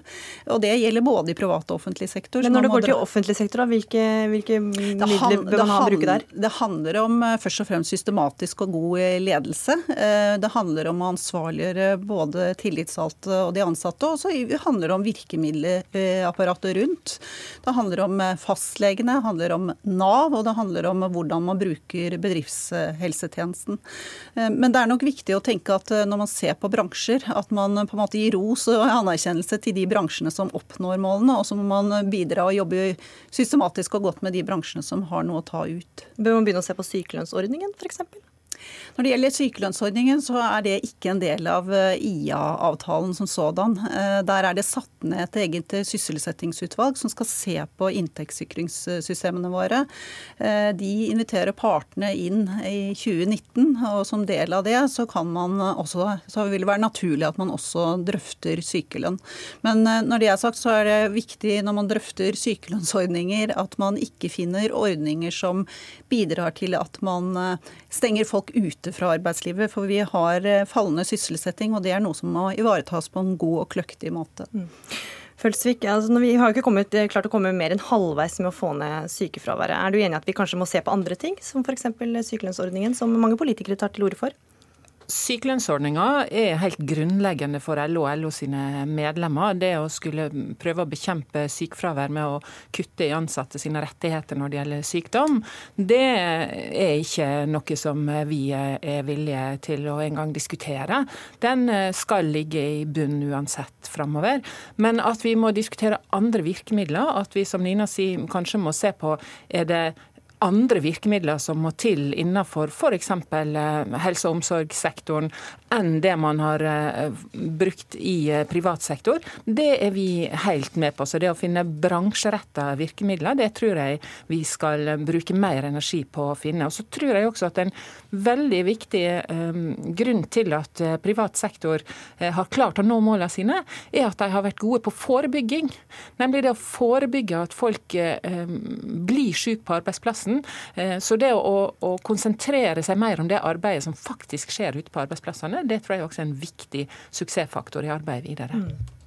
Og det gjelder både i privat og offentlig sektor. Men når det går til offentlig sektor, da, hvilke, hvilke midler bør man ha å bruke der? Det handler om eh, først og fremst systematisk og god eh, ledelse. Eh, det handler om å ansvarliggjøre både tillitsvalgte og de ansatte. Og så handler det om virkemiddelapparatet rundt. Det handler om fastlegene, det handler om Nav, og det handler om hvordan man bruker bedriftshelsetjenesten. Men det er nok viktig å tenke at når man ser på bransjer, at man på en måte gir ro ros og anerkjennelse til de bransjene som oppnår målene, og så må man bidra og jobbe systematisk og godt med de bransjene som har noe å ta ut. Bør man begynne å se på sykelønnsordningen f.eks.? Når det gjelder sykelønnsordningen, så er det ikke en del av eh, IA-avtalen som sådan. Eh, der er det satt ned et eget sysselsettingsutvalg som skal se på inntektssikringssystemene våre. Eh, de inviterer partene inn i 2019, og som del av det så, også, så vil det være naturlig at man også drøfter sykelønn. Men når det er sagt, så er det viktig når man drøfter sykelønnsordninger, at man ikke finner ordninger som bidrar til at man stenger folk ute fra arbeidslivet. For vi har eh, fallende sysselsetting, og det er noe som må ivaretas på en god og kløktig måte. Mm. Følsvik, altså Vi har jo ikke kommet, eh, klart å komme mer enn halvveis med å få ned sykefraværet. Er du enig i at vi kanskje må se på andre ting, som f.eks. sykelønnsordningen, som mange politikere tar til orde for? Sykelønnsordninga er helt grunnleggende for LO og LO sine medlemmer. Det å skulle prøve å bekjempe sykefravær med å kutte i ansatte sine rettigheter når det gjelder sykdom, det er ikke noe som vi er villige til å engang diskutere. Den skal ligge i bunn uansett framover. Men at vi må diskutere andre virkemidler, at vi som Nina sier kanskje må se på er det andre virkemidler som må til innenfor f.eks. Eh, helse- og omsorgssektoren enn det man har eh, brukt i eh, privat sektor, det er vi helt med på. Så det å finne bransjeretta virkemidler, det tror jeg vi skal bruke mer energi på å finne. Og så tror jeg også at en veldig viktig grunn til at privat sektor har klart å nå målene sine, er at de har vært gode på forebygging. Nemlig det å forebygge at folk blir syke på arbeidsplassen arbeidsplassen. Eh, så det å, å, konsentrere seg mer om det arbeidet som faktisk skjer ute på arbeidsplassene, det tror jeg også er en viktig suksessfaktor i arbeidet videre. Mm.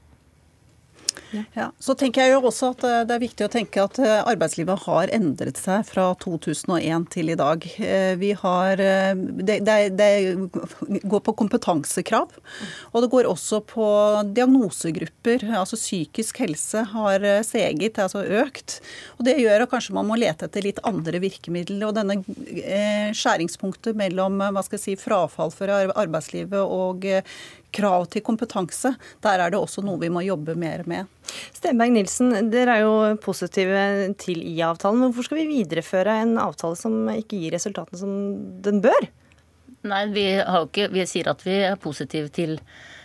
Ja. Så tenker jeg jo også at eh, Det er viktig å tenke at eh, arbeidslivet har endret seg fra 2001 til i dag. Eh, vi har, det, det, det, går på kompetansekrav, og det går også på diagnosegrupper. altså Psykisk helse har seget, altså økt. og Det gjør at kanskje man må lete etter litt andre virkemidler. og Denne skjæringspunktet mellom hva skal jeg si, frafall fra arbeidslivet og krav til kompetanse. Der er det også noe vi må jobbe mer med. Stenberg Nilsen, dere er jo positive til IA-avtalen. Hvorfor skal vi videreføre en avtale som ikke gir resultatene som den bør? Nei, vi, ikke, vi sier at vi er positive til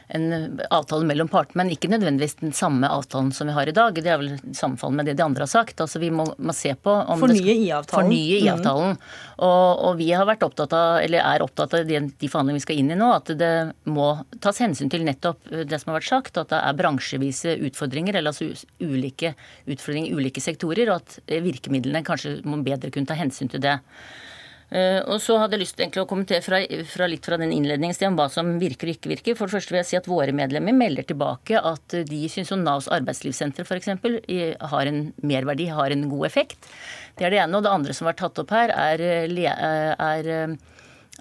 en avtale mellom partene, men ikke nødvendigvis den samme avtalen som vi har i dag. Det er vel sammenfall med det de andre har sagt. Altså Vi må, må se på om Fornye IA-avtalen. Fornye IA-avtalen. Mm. Og, og, vi har vært opptatt av, eller er opptatt av de, de forhandlingene vi skal inn i nå, at det må tas hensyn til nettopp det som har vært sagt, at det er bransjevise utfordringer, eller altså ulike utfordringer i ulike sektorer, og at virkemidlene kanskje må bedre kunne ta hensyn til det. Uh, og så hadde jeg lyst til å kommentere fra, fra litt fra den innledningen hva som virker og ikke virker. For det første vil jeg si at våre medlemmer melder tilbake at de syns Navs arbeidslivssenter f.eks. har en merverdi, har en god effekt. Det er det ene. Og det andre som har vært tatt opp her, er, eh, er eh,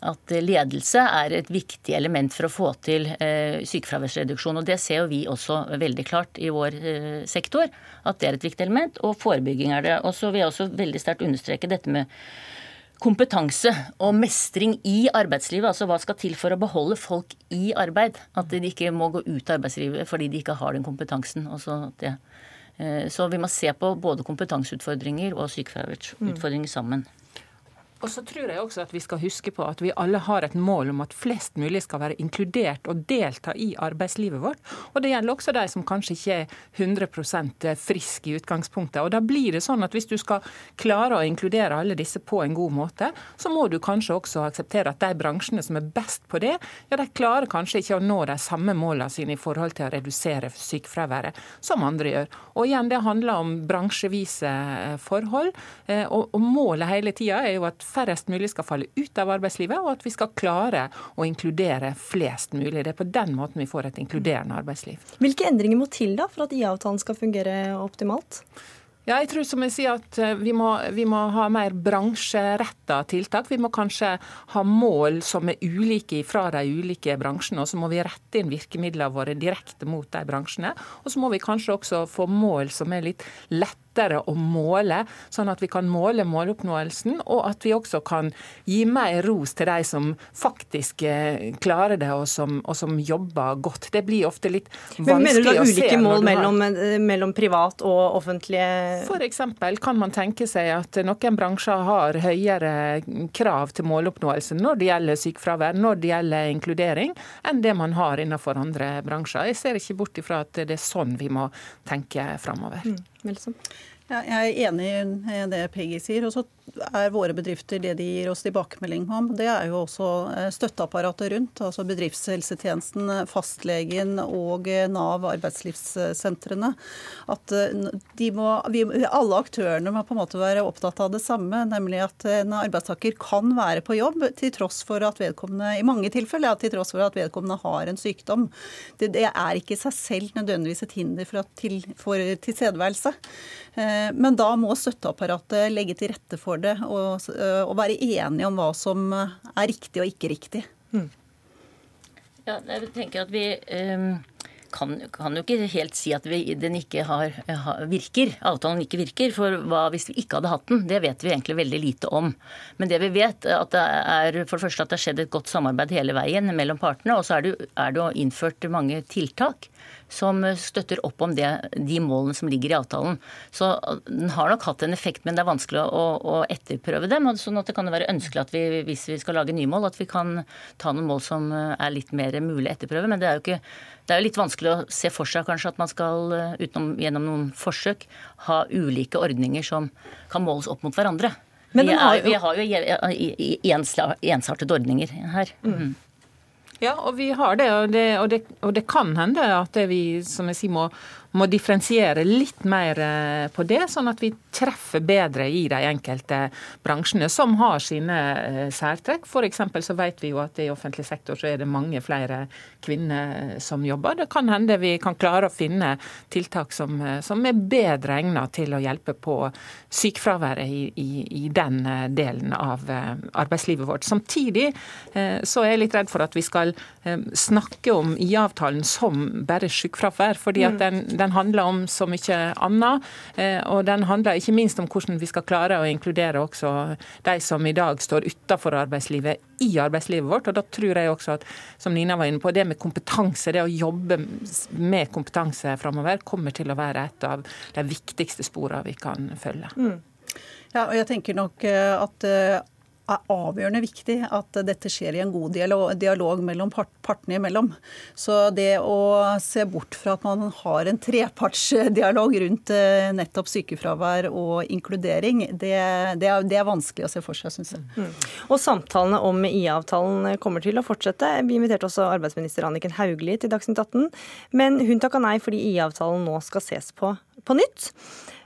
at ledelse er et viktig element for å få til eh, sykefraværsreduksjon. og Det ser jo vi også veldig klart i vår eh, sektor, at det er et viktig element. Og forebygging er det. Og så vil jeg også veldig sterkt understreke dette med kompetanse og mestring i arbeidslivet. Altså hva skal til for å beholde folk i arbeid? At de ikke må gå ut av arbeidslivet fordi de ikke har den kompetansen. Eh, så vi må se på både kompetanseutfordringer og sykefraværsutfordringer sammen. Og så tror jeg også at vi skal huske på at vi alle har et mål om at flest mulig skal være inkludert og delta i arbeidslivet vårt. Og det gjelder også de som kanskje ikke er 100% friske i utgangspunktet. Og da blir det sånn at hvis du skal klare å inkludere alle disse på en god måte, så må du kanskje også akseptere at de bransjene som er best på det, ja de klarer kanskje ikke å nå de samme målene sine i forhold til å redusere sykefraværet som andre gjør. Og igjen, det handler om bransjevise eh, forhold. Eh, og målet hele tida er jo at færrest mulig skal falle ut av arbeidslivet, og at vi skal klare å inkludere flest mulig. Det er på den måten vi får et inkluderende arbeidsliv. Hvilke endringer må til da for at IA-avtalen skal fungere optimalt? Ja, jeg tror som jeg sier at eh, vi må, vi må ha mer bransjeretta tiltak. Vi må kanskje ha mål som er ulike fra de ulike bransjene. Og så må vi rette inn virkemidlene våre direkte mot de bransjene. Og så må vi kanskje også få mål som er litt lette lettere å måle, sånn at vi kan måle måloppnåelsen, og at vi også kan gi mer ros til de som faktisk eh, klarer det, og som, og som jobber godt. Det blir ofte litt vanskelig å se. Men Mener du da ulike mål mellom, eh, mellom, privat og offentlige F.eks. kan man tenke seg at noen bransjer har høyere krav til måloppnåelse når det gjelder sykefravær, når det gjelder inkludering, enn det man har innenfor andre bransjer. Jeg ser ikke bort ifra at det er sånn vi må tenke framover. Mm. Ja, jeg er enig i det Peggy sier. og så er våre bedrifter det de gir oss tilbakemelding om. Det er jo også eh, støtteapparatet rundt. altså Bedriftshelsetjenesten, fastlegen og eh, Nav, arbeidslivssentrene. At eh, må, vi, alle aktørene må på en måte være opptatt av det samme. Nemlig at en arbeidstaker kan være på jobb til tross for at vedkommende i mange tilfeller, ja, til tross for at vedkommende har en sykdom. Det, det er ikke i seg selv nødvendigvis et hinder for, til, for tilstedeværelse. Men da må støtteapparatet legge til rette for for det, og, og, være enige om hva som er riktig og ikke riktig. Mm. Ja, jeg tenker at vi um, kan, kan, jo ikke helt si at vi, den ikke har, virker, avtalen ikke virker. For hva hvis vi ikke hadde hatt den? Det vet vi egentlig veldig lite om. Men det vi vet, at det er for det første at det har skjedd et godt samarbeid hele veien mellom partene. Og så er det, er det innført mange tiltak som støtter opp om det, de målene som ligger i avtalen. Så Den har nok hatt en effekt, men det er vanskelig å, å etterprøve dem. sånn at Det kan være ønskelig at vi, hvis vi skal lage nye mål, at vi kan ta noen mål som er litt mer mulig å etterprøve. Men det er jo ikke det er jo litt vanskelig å se for seg kanskje at man skal utenom, gjennom noen forsøk ha ulike ordninger som kan måles opp mot hverandre. Men vi, er, vi har jo ensartede ordninger her. Mm. Ja, og vi har det, og det, og det, og det kan hende at det vi som jeg sier, må må differensiere litt mer eh, på det, sånn at vi treffer bedre i de enkelte bransjene som har sine eh, særtrekk. F.eks. så vet vi jo at i offentlig sektor så er det mange flere kvinner som jobber. Det kan hende vi kan klare å finne tiltak som, eh, som er bedre egnet til å hjelpe på sykefraværet i, i, i, den delen av arbeidslivet vårt. Samtidig så er jeg litt redd for at vi skal snakke om IA-avtalen som bare sykefravær. fordi at mm. den, den handler om så mye annet. Eh, og den handler ikke minst om hvordan vi skal klare å inkludere også de som i dag står utenfor arbeidslivet, i arbeidslivet vårt. Og da tror jeg også at, som Nina var inne på, det med kompetanse, det å jobbe med kompetanse framover, kommer til å være et av de viktigste sporene vi kan følge. Mm. Ja, og jeg tenker nok eh, at eh, er avgjørende viktig at dette skjer i en god dialog, dialog mellom part, partene imellom. Så det å se bort fra at man har en trepartsdialog rundt eh, nettopp sykefravær og inkludering, det, det, er, det er, vanskelig å se for seg, syns jeg. Mm. Og samtalene om IA-avtalen kommer til å fortsette. Vi inviterte også arbeidsminister Anniken Hauglie til Dagsnytt 18, men hun takka nei fordi IA-avtalen nå skal ses på på nytt.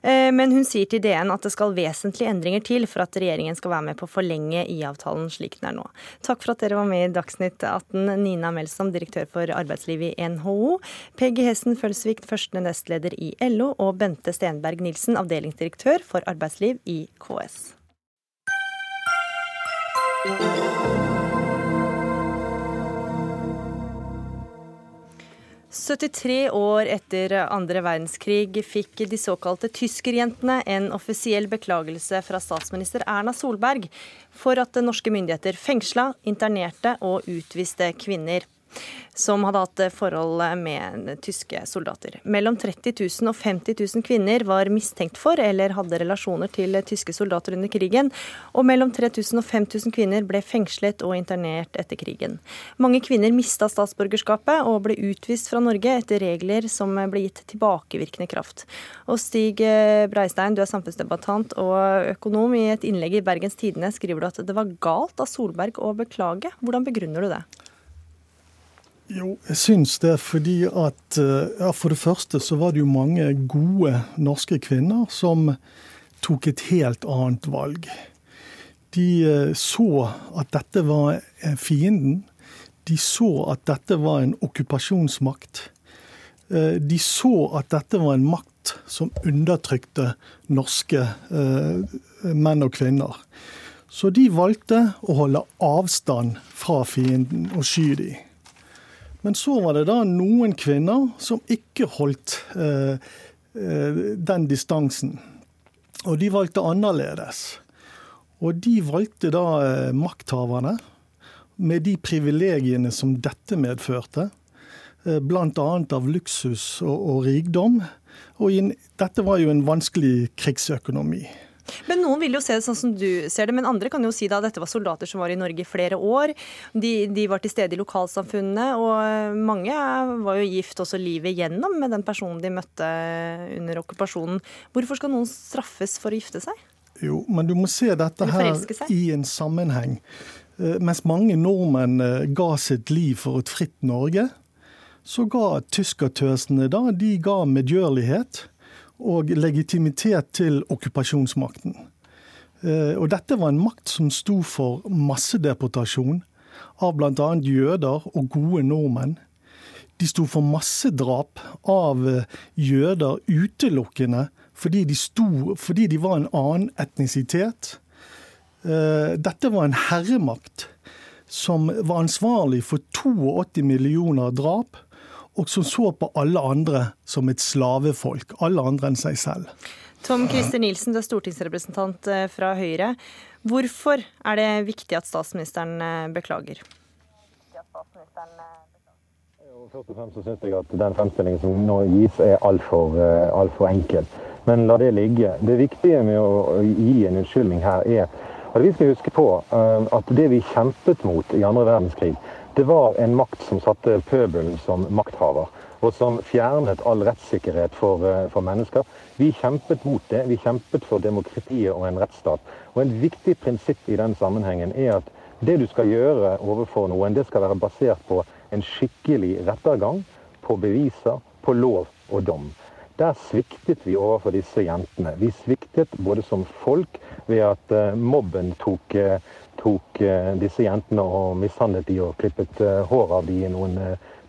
Eh, men hun sier til DN at det skal vesentlige endringer til for at regjeringen skal være med på å forlenge IA-avtalen slik den er nå. Takk for at dere var med i Dagsnytt 18, Nina Melsom, direktør for arbeidsliv i NHO, Peggy Hessen Følsvik, første nestleder i LO, og Bente Stenberg Nilsen, avdelingsdirektør for arbeidsliv i KS. 73 år etter andre verdenskrig fikk de såkalte tyskerjentene en offisiell beklagelse fra statsminister Erna Solberg for at norske myndigheter fengsla, internerte og utviste kvinner som hadde hatt forhold med tyske soldater. Mellom 30 000 og 50 000 kvinner var mistenkt for eller hadde relasjoner til tyske soldater under krigen, og mellom 3000 og 5000 kvinner ble fengslet og internert etter krigen. Mange kvinner mista statsborgerskapet og ble utvist fra Norge etter regler som ble gitt tilbakevirkende kraft. Og Stig Breistein, du er samfunnsdebattant og økonom. I et innlegg i Bergens Tidende skriver du at det var galt av Solberg å beklage. Hvordan begrunner du det? Jo, jeg syns det fordi at eh, ja, For det første så var det jo mange gode norske kvinner som tok et helt annet valg. De eh, så at dette var fienden. De så at dette var en okkupasjonsmakt. Eh, de så at dette var en makt som undertrykte norske menn og kvinner. Så de valgte å holde avstand fra fienden og sky dem. Men så var det da noen kvinner som ikke holdt eh, eh, den distansen. Og de valgte annerledes. Og de valgte da eh, makthaverne, med de privilegiene som dette medførte. Eh, Bl.a. av luksus og, og rikdom. Og in, dette var jo en vanskelig krigsøkonomi. Men Noen vil jo se det sånn som du ser det, men andre kan jo si da at dette var soldater som var i Norge i flere år. De, de var til stede i lokalsamfunnene, og eh, mange var jo gift også livet igjennom med den personen de møtte under okkupasjonen. Hvorfor skal noen straffes for å gifte seg? Jo, men du må se dette her i en sammenheng. Eh, mens mange nordmenn eh, ga sitt liv for et fritt Norge, så ga tyskertøsene da, de ga medgjørlighet og legitimitet til okkupasjonsmakten. Eh, og dette var en makt som sto for massedeportasjon av bl.a. jøder og gode nordmenn. De sto for massedrap av jøder utelukkende fordi de, sto, fordi de var en annen etnisitet. Eh, dette var en herremakt som var ansvarlig for 82 millioner drap, og som så på alle andre som et slavefolk. Alle andre enn seg selv. Tom Christer Nilsen, du er stortingsrepresentant eh, fra Høyre. Hvorfor er det viktig at statsministeren eh, beklager? Først og fremst så synes jeg at Den fremstillingen som nå gis, er altfor alt for enkel. Men la det ligge. Det viktige med å gi en unnskyldning her er at vi skal huske på at det vi kjempet mot i andre verdenskrig, det var en makt som satte pøbelen som makthaver. Og som fjernet all rettssikkerhet for, for, mennesker. Vi kjempet mot det. Vi kjempet for demokratiet og en rettsstat. Og En viktig prinsipp i den sammenhengen er at det du skal gjøre overfor noen, det skal være basert på en skikkelig rettergang, på beviser, på lov og dom. Der sviktet vi overfor disse jentene. Vi sviktet både som folk ved at mobben tok, tok disse jentene og mishandlet de og klippet hår av de i noen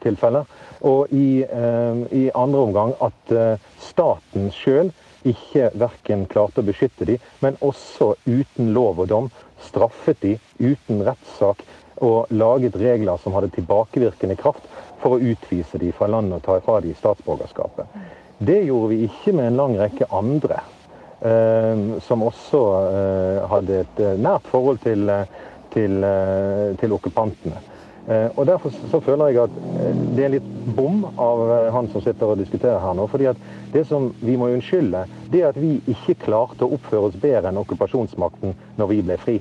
tilfeller. Og i, i andre omgang at staten sjøl ikke verken klarte å beskytte de, men også uten lov og dom straffet de uten rettssak og laget regler som hadde tilbakevirkende kraft for å utvise de fra landet og ta fra de statsborgerskapet. Det gjorde vi ikke med en lang rekke andre eh, som også eh, hadde et eh, nært forhold til, til, til okkupantene. Og Derfor så føler jeg at det er litt bom av han som sitter og diskuterer her nå. fordi at Det som vi må unnskylde, det er at vi ikke klarte å oppføre oss bedre enn okkupasjonsmakten når vi ble fri.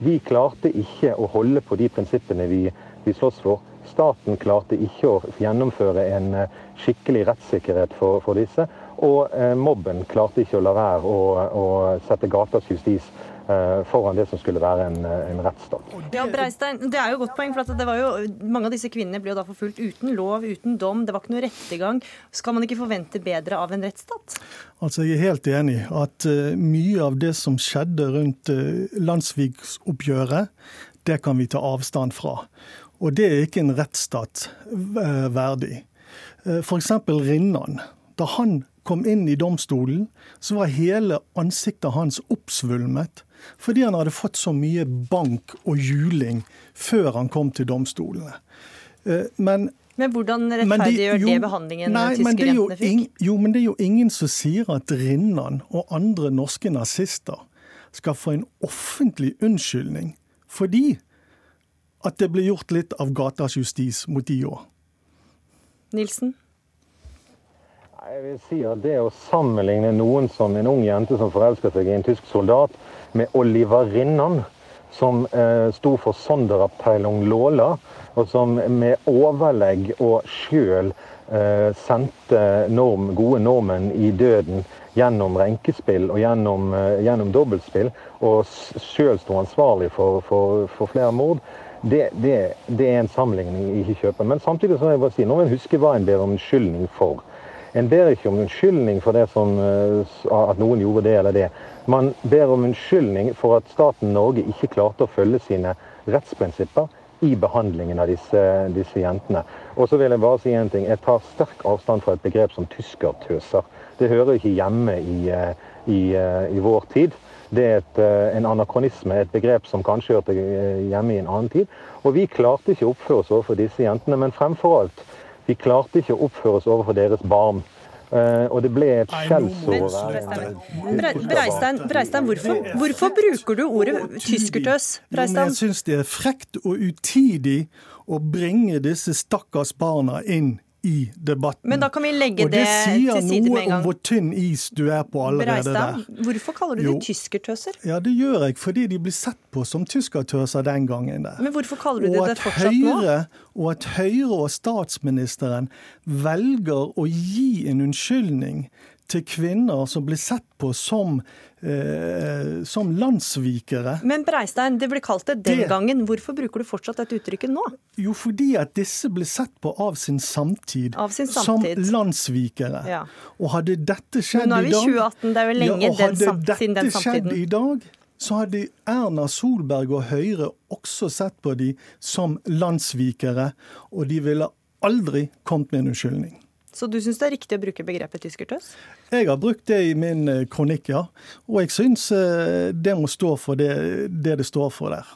Vi klarte ikke å holde på de prinsippene vi, vi slåss for. Staten klarte ikke å gjennomføre en eh, skikkelig rettssikkerhet for, for disse. Og eh, mobben klarte ikke å la være å, å sette gatas justis eh, foran det som skulle være en, eh, en rettsstat. Ja, Breistein, Det er jo godt poeng, for det var jo, Mange av disse kvinnene ble jo da forfulgt uten lov, uten dom. Det var ikke noe rettergang. Skal man ikke forvente bedre av en rettsstat? Altså, Jeg er helt enig at uh, mye av det som skjedde rundt landsviksoppgjøret, det kan vi ta avstand fra. Og det er ikke en rettsstat eh, verdig. Eh, F.eks. Rinnan. Da han kom inn i domstolen, så var hele ansiktet hans oppsvulmet. Fordi han hadde fått så mye bank og juling før han kom til domstolene. Eh, men men hvordan rettferdiggjør det, behandlingen nei, tyske jentene fikk? jo, men det er jo ingen som sier at Rinnan og andre norske nazister skal få en offentlig unnskyldning fordi at det ble gjort litt av gatas justis mot de òg. Nilsen? Jeg vil si at Det å sammenligne noen som en ung jente som forelsker seg i en tysk soldat, med oliverinnan, som eh, sto for Sonderabteilung Lola, og som med overlegg og sjøl eh, sendte norm, gode nordmenn i døden gjennom renkespill og gjennom, eh, gjennom dobbeltspill, og sjøl sto ansvarlig for, for, for flere mord det, det, det, er en sammenligning jeg ikke kjøper. Men samtidig så må jeg bare si, nå må en huske hva en ber om unnskyldning for. En ber ikke om unnskyldning for som, eh, at noen gjorde det eller det. Man ber om unnskyldning for at staten Norge ikke klarte å følge sine rettsprinsipper i behandlingen av disse, disse jentene. Og så vil Jeg bare si en ting. Jeg tar sterk avstand fra et begrep som tyskertøser. Det hører ikke hjemme i, eh, i, eh, i vår tid. Det er et, en anakronisme, et begrep som kanskje hørte hjemme i en annen tid. Og vi klarte ikke å oppføre oss overfor disse jentene, men fremfor alt, vi klarte ikke å oppføre oss overfor deres barn. Uh, og det ble et skjellsord Breistein, Breistein hvorfor, hvorfor, bruker du ordet tyskertøs? Breistein? Jeg syns det er frekt og utidig å bringe disse stakkars barna inn i debatten. Men da kan vi legge det, til side med en gang. Og det sier noe om hvor tynn is du er på allerede Breistad, der. Hvorfor kaller du jo. det tyskertøser? Ja, Det gjør jeg fordi de blir sett på som tyskertøser den gangen. der. Men hvorfor kaller du det det fortsatt Høyre, nå? Og at Høyre og statsministeren velger å gi en unnskyldning til kvinner som blir sett på som, eh, som landssvikere. Men Breistein, det ble kalt det den det, gangen. Hvorfor bruker du fortsatt dette uttrykket nå? Jo, fordi at disse ble sett på av sin samtid, av sin samtid. som landssvikere. Ja. Og hadde dette skjedd i dag Nå er vi 2018, det er jo lenge ja, den, siden den samtiden. Hadde dette skjedd i dag, så hadde Erna Solberg og Høyre også sett på de som landssvikere, og de ville aldri kommet med en unnskyldning. Så du syns det er riktig å bruke begrepet tyskertøs? Jeg har brukt det i min eh, kronikk, ja. Og jeg syns eh, det må stå for det, det det står for der.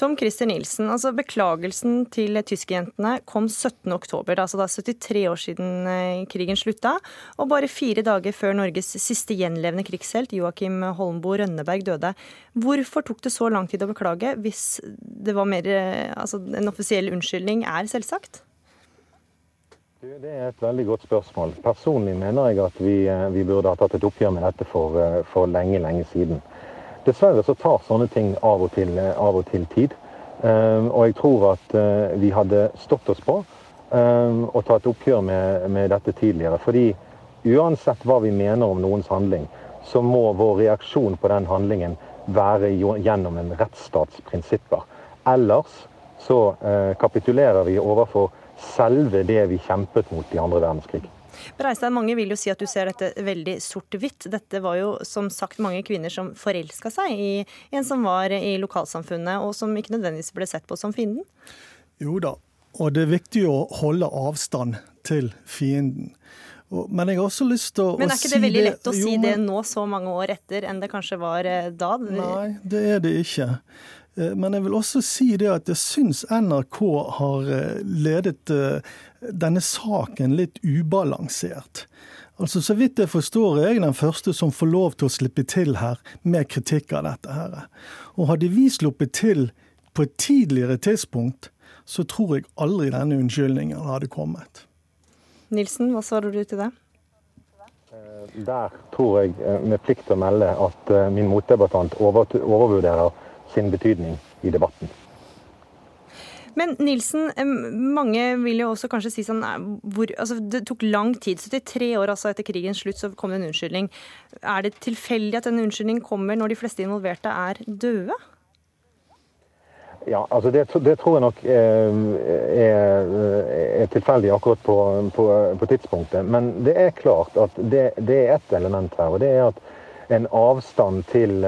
Tom Christer Nilsen, altså beklagelsen til tyskerjentene kom 17.10. Altså det er 73 år siden eh, krigen slutta, og bare fire dager før Norges siste gjenlevende krigshelt, Joakim Holmboe Rønneberg, døde. Hvorfor tok det så lang tid å beklage, hvis det var mer Altså en offisiell unnskyldning er selvsagt? Det er et veldig godt spørsmål. Personlig mener jeg at vi, eh, vi burde ha tatt et oppgjør med dette for, eh, for, lenge, lenge siden. Dessverre så tar sånne ting av og til, eh, av og til tid. Um, og jeg tror at vi hadde stått oss på um, å ta et oppgjør med, med, dette tidligere. Fordi uansett hva vi mener om noens handling, så må vår reaksjon på den handlingen være gjennom en rettsstatsprinsipper. Ellers så kapitulerer vi overfor selve det vi kjempet mot i andre verdenskrig. Breistad, mange vil jo si at du ser dette veldig sort-hvitt. Dette var jo som sagt mange kvinner som forelska seg i en som var i lokalsamfunnet, og som ikke nødvendigvis ble sett på som fienden? Jo da, og det er viktig å holde avstand til fienden. Men jeg har også lyst til å, si det Men er ikke det veldig lett å si jo, men... det nå, så mange år etter, enn det kanskje var eh, da? Nei, det er det ikke. Eh, men jeg vil også si det at jeg syns NRK har eh, ledet eh, denne saken litt ubalansert. Altså, Så vidt jeg forstår er jeg den første som får lov til å slippe til her med kritikk av dette. her. Og hadde vi sluppet til på et tidligere tidspunkt, så tror jeg aldri denne unnskyldningen hadde kommet. Nilsen, hva svarer du til det? Der tror jeg med plikt å melde at min motdebattant overvurderer sin betydning i debatten. Men Nilsen, mange vil jo også kanskje si sånn hvor, altså Det tok lang tid. 73 år altså etter krigens slutt så kom det en unnskyldning. Er det tilfeldig at en unnskyldning kommer når de fleste involverte er døde? Ja, altså det, det tror jeg nok er, er, er tilfeldig akkurat på, på, på, tidspunktet. Men det er klart at det, det er ett element her. og det er at en avstand til,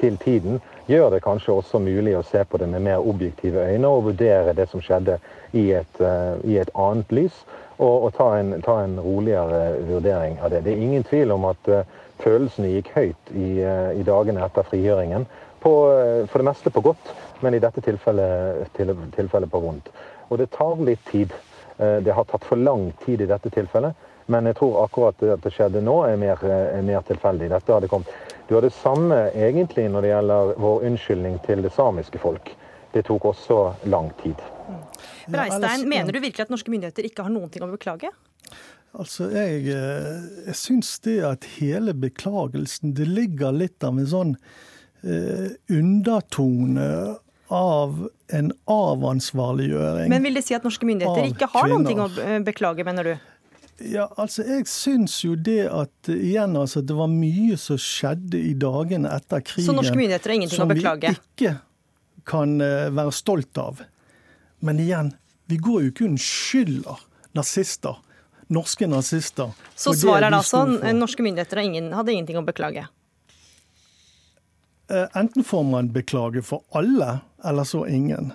til tiden gjør det kanskje også mulig å se på det med mer objektive øyne og vurdere det som skjedde i et, uh, i et annet lys. Og, og ta, en, ta, en, roligere vurdering av det. Det er ingen tvil om at uh, følelsene gikk høyt i, uh, i dagene etter frigjøringen. På, for det meste på godt, men i dette tilfellet, til, tilfellet på vondt. Og det tar litt tid. Det har tatt for lang tid i dette tilfellet. Men jeg tror akkurat at det skjedde nå, er mer, er mer tilfeldig. Dette hadde kommet du har det samme egentlig når det gjelder vår unnskyldning til det samiske folk. Det tok også lang tid. Breistein, mener du virkelig at norske myndigheter ikke har noen ting å beklage? Altså, Jeg, eh, jeg syns det at hele beklagelsen Det ligger litt av en sånn eh, undertone av en avansvarliggjøring. Men vil det si at norske myndigheter ikke har kvinner. noen ting å beklage, mener du? Ja, altså Jeg syns jo det at igjen, altså, det var mye som skjedde i dagene etter krigen Så norske myndigheter har ingenting å beklage? Som vi ikke kan uh, være stolt av. Men igjen, vi går jo ikke unnskylder nazister. Norske nazister. Så svaret er da at norske myndigheter ingen, hadde ingenting å beklage? Enten får man beklage for alle, eller så ingen.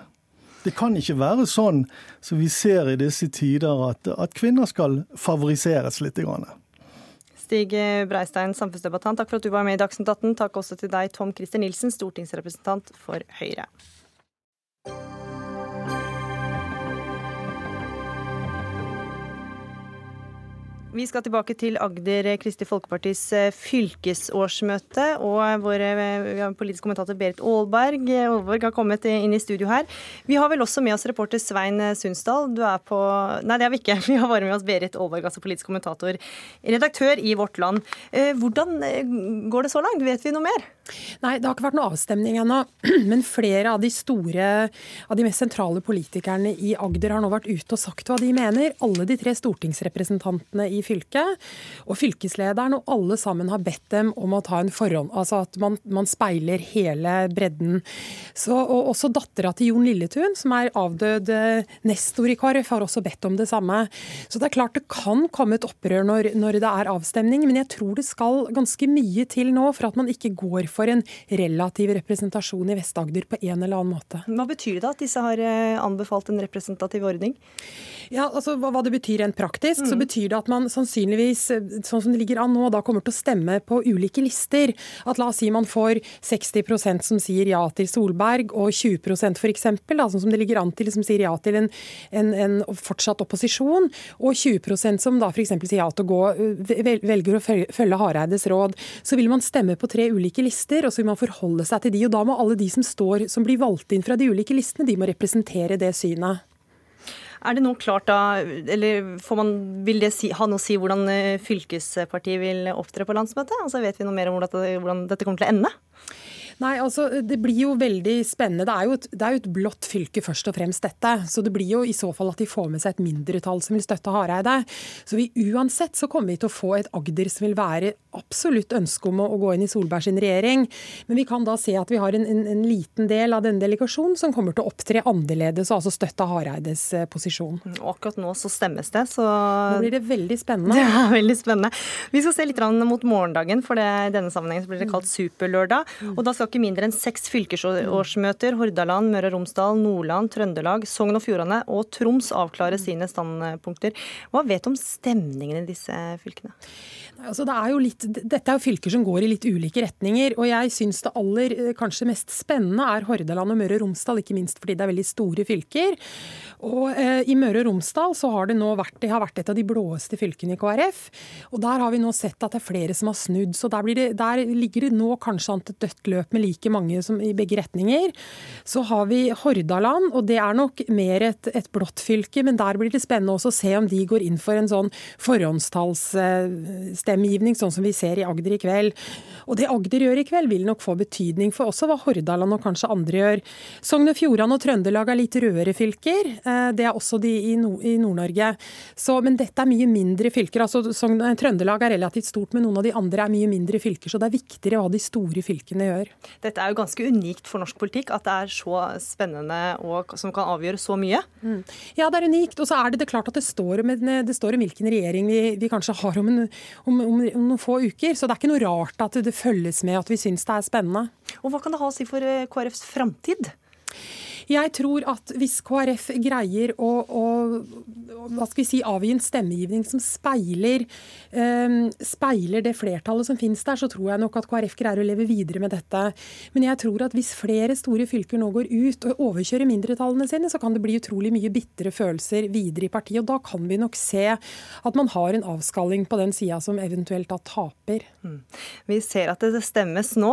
Det kan ikke være sånn som vi ser i disse tider, at, at kvinner skal favoriseres litt. Grann. Stig Breistein, samfunnsdebattant, takk for at du var med i Dagsnytt 18. Takk også til deg, Tom Christer Nilsen, stortingsrepresentant for Høyre. Vi skal tilbake til Agder Kristelig Folkepartis eh, fylkesårsmøte. Og vår eh, politisk kommentator Berit Aalberg Aalborg har kommet inn i studio her. Vi har vel også med oss reporter Svein Sundsdal. Du er på Nei, det har vi ikke. <laughs> Vi har bare med oss Berit Aalborg, altså politisk kommentator, redaktør i Vårt Land. Eh, hvordan går det så langt? Vet vi noe mer? Nei, det har ikke vært noe avstemning ennå. <clears throat> Men flere av de store, av de mest sentrale politikerne i Agder har nå vært ute og sagt hva de mener. Alle de tre stortingsrepresentantene i fylket. Og fylkeslederen og alle sammen har bedt dem om å ta en forhånd, altså at man, man speiler hele bredden. Så, og også dattera til Jon Lilletun, som er avdød eh, nestor i KrF, har også bedt om det samme. Så det er klart det kan komme et opprør når, når det er avstemning, men jeg tror det skal ganske mye til nå for at man ikke går for en relativ representasjon i Vest-Agder på en eller annen måte. Hva betyr det at disse har eh, anbefalt en representativ ordning? Ja, altså Hva det betyr rent praktisk, mm. så betyr det at man sannsynligvis, sånn som det ligger an nå, da kommer til å stemme på ulike lister. At la oss si man får 60% som sier ja til Solberg, og 20% f.eks., sånn som det ligger an til, som sier ja til en, en, en fortsatt opposisjon, og 20% som da f.eks. sier ja til å gå, velger å følge Hareides råd. Så vil man stemme på tre ulike lister, og så vil man forholde seg til de. Og da må alle de som står, som blir valgt inn fra de ulike listene, de må representere det synet. Er det noe klart da, eller man, vil det si, ha noe å si hvordan eh, fylkespartiet vil opptre på landsmøtet? Altså Vet vi noe mer om hvordan dette kommer til å ende? Nei, altså Det blir jo veldig spennende. Det er jo, et, det er jo, et, blått fylke, først og fremst dette. Så det blir jo i så fall at de får med seg et mindretall som vil støtte Hareide. Så vi, uansett så kommer vi til å få et Agder som vil være absolutt ønske om å, å gå inn i Solberg sin regjering. Men vi kan da se at vi har en, en, en liten del av denne delegasjonen som kommer til å opptre annerledes og altså støtte Hareides eh, posisjon. Og akkurat nå så stemmes det, så Nå blir det veldig spennende. <laughs> Det er veldig spennende. Vi skal se litt mot morgendagen, for det, i denne sammenhengen så blir det kalt superlørdag. og da skal ikke mindre enn seks fylkesårsmøter, Hordaland, Møre og Romsdal, Nordland, Trøndelag, Sogn og Fjordane og Troms avklare sine standpunkter. Hva vet du om stemningen i disse fylkene? Altså, det er litt, dette er jo fylker som går i litt ulike retninger. og Jeg syns det aller eh, kanskje mest spennende er Hordaland og Møre og Romsdal, ikke minst fordi det er veldig store fylker. Og eh, I Møre og Romsdal så har det nå vært, det har vært et av de blåeste fylkene i KrF. og Der har vi nå sett at det er flere som har snudd. så Der, det, der ligger det nå kanskje an til et dødt løp med like mange som i begge retninger. Så har vi Hordaland, og det er nok mer et, et blått fylke, men der blir det spennende også å se om de går inn for en sånn forhåndstallsstemmegivning, sånn som vi ser i Agder i kveld. Og det Agder gjør i kveld, vil nok få betydning for også hva Hordaland og kanskje andre gjør. Sogn og Fjordane og Trøndelag er litt rødere fylker. Eh, det er også de i Nord-Norge. Men dette er mye mindre fylker. altså eh, Trøndelag er relativt stort, men noen av de andre er mye mindre fylker. Så det er viktigere hva de store fylkene gjør. Dette er jo ganske unikt for norsk politikk, at det er så spennende og som kan avgjøre så mye. Mm. Ja, det er unikt. Og så er det, det klart at det står om, det står om hvilken regjering vi, vi kanskje har om, en, om om, noen få uker. Så det er ikke noe rart at det følges med at vi syns det er spennende. Og Hva kan det ha å si for eh, KrFs framtid? Jeg tror at hvis KrF greier å, å hva skal vi si, avgi en stemmegivning som speiler, um, speiler det flertallet som finnes der, så tror jeg nok at KrF greier å leve videre med dette. Men jeg tror at hvis flere store fylker nå går ut og overkjører mindretallene sine, så kan det bli utrolig mye bitre følelser videre i partiet. Og da kan vi nok se at man har en avskalling på den sida som eventuelt da taper. Mm. Vi ser at det stemmes nå,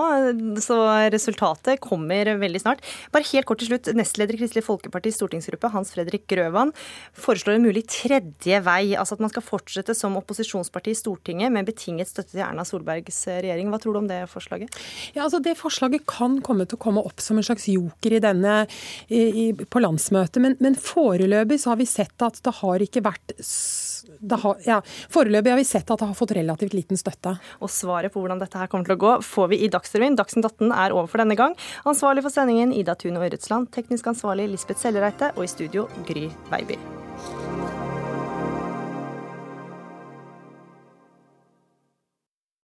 så resultatet kommer veldig snart. Bare helt kort til slutt nestleder i Kristelig Folkepartis stortingsgruppe, Hans Fredrik Grøvan, foreslår en mulig tredje vei. Altså at man skal fortsette som opposisjonsparti i Stortinget med betinget støtte til Erna Solbergs regjering. Hva tror du om det forslaget? Ja, altså Det forslaget kan komme til å komme opp som en slags joker i denne, i, på landsmøtet. Men, men foreløpig så har vi sett at det har ikke vært har, ja, Foreløpig har vi sett at det har fått relativt liten støtte. Og svaret på hvordan dette her kommer til å gå, får vi i Dagsrevyen. Dagsnytt 18 er over for denne gang. Ansvarlig for sendingen Ida Tune Ørretsland, Teknisk ansvarlig Lisbeth Sellereite. Og i studio Gry Veiby.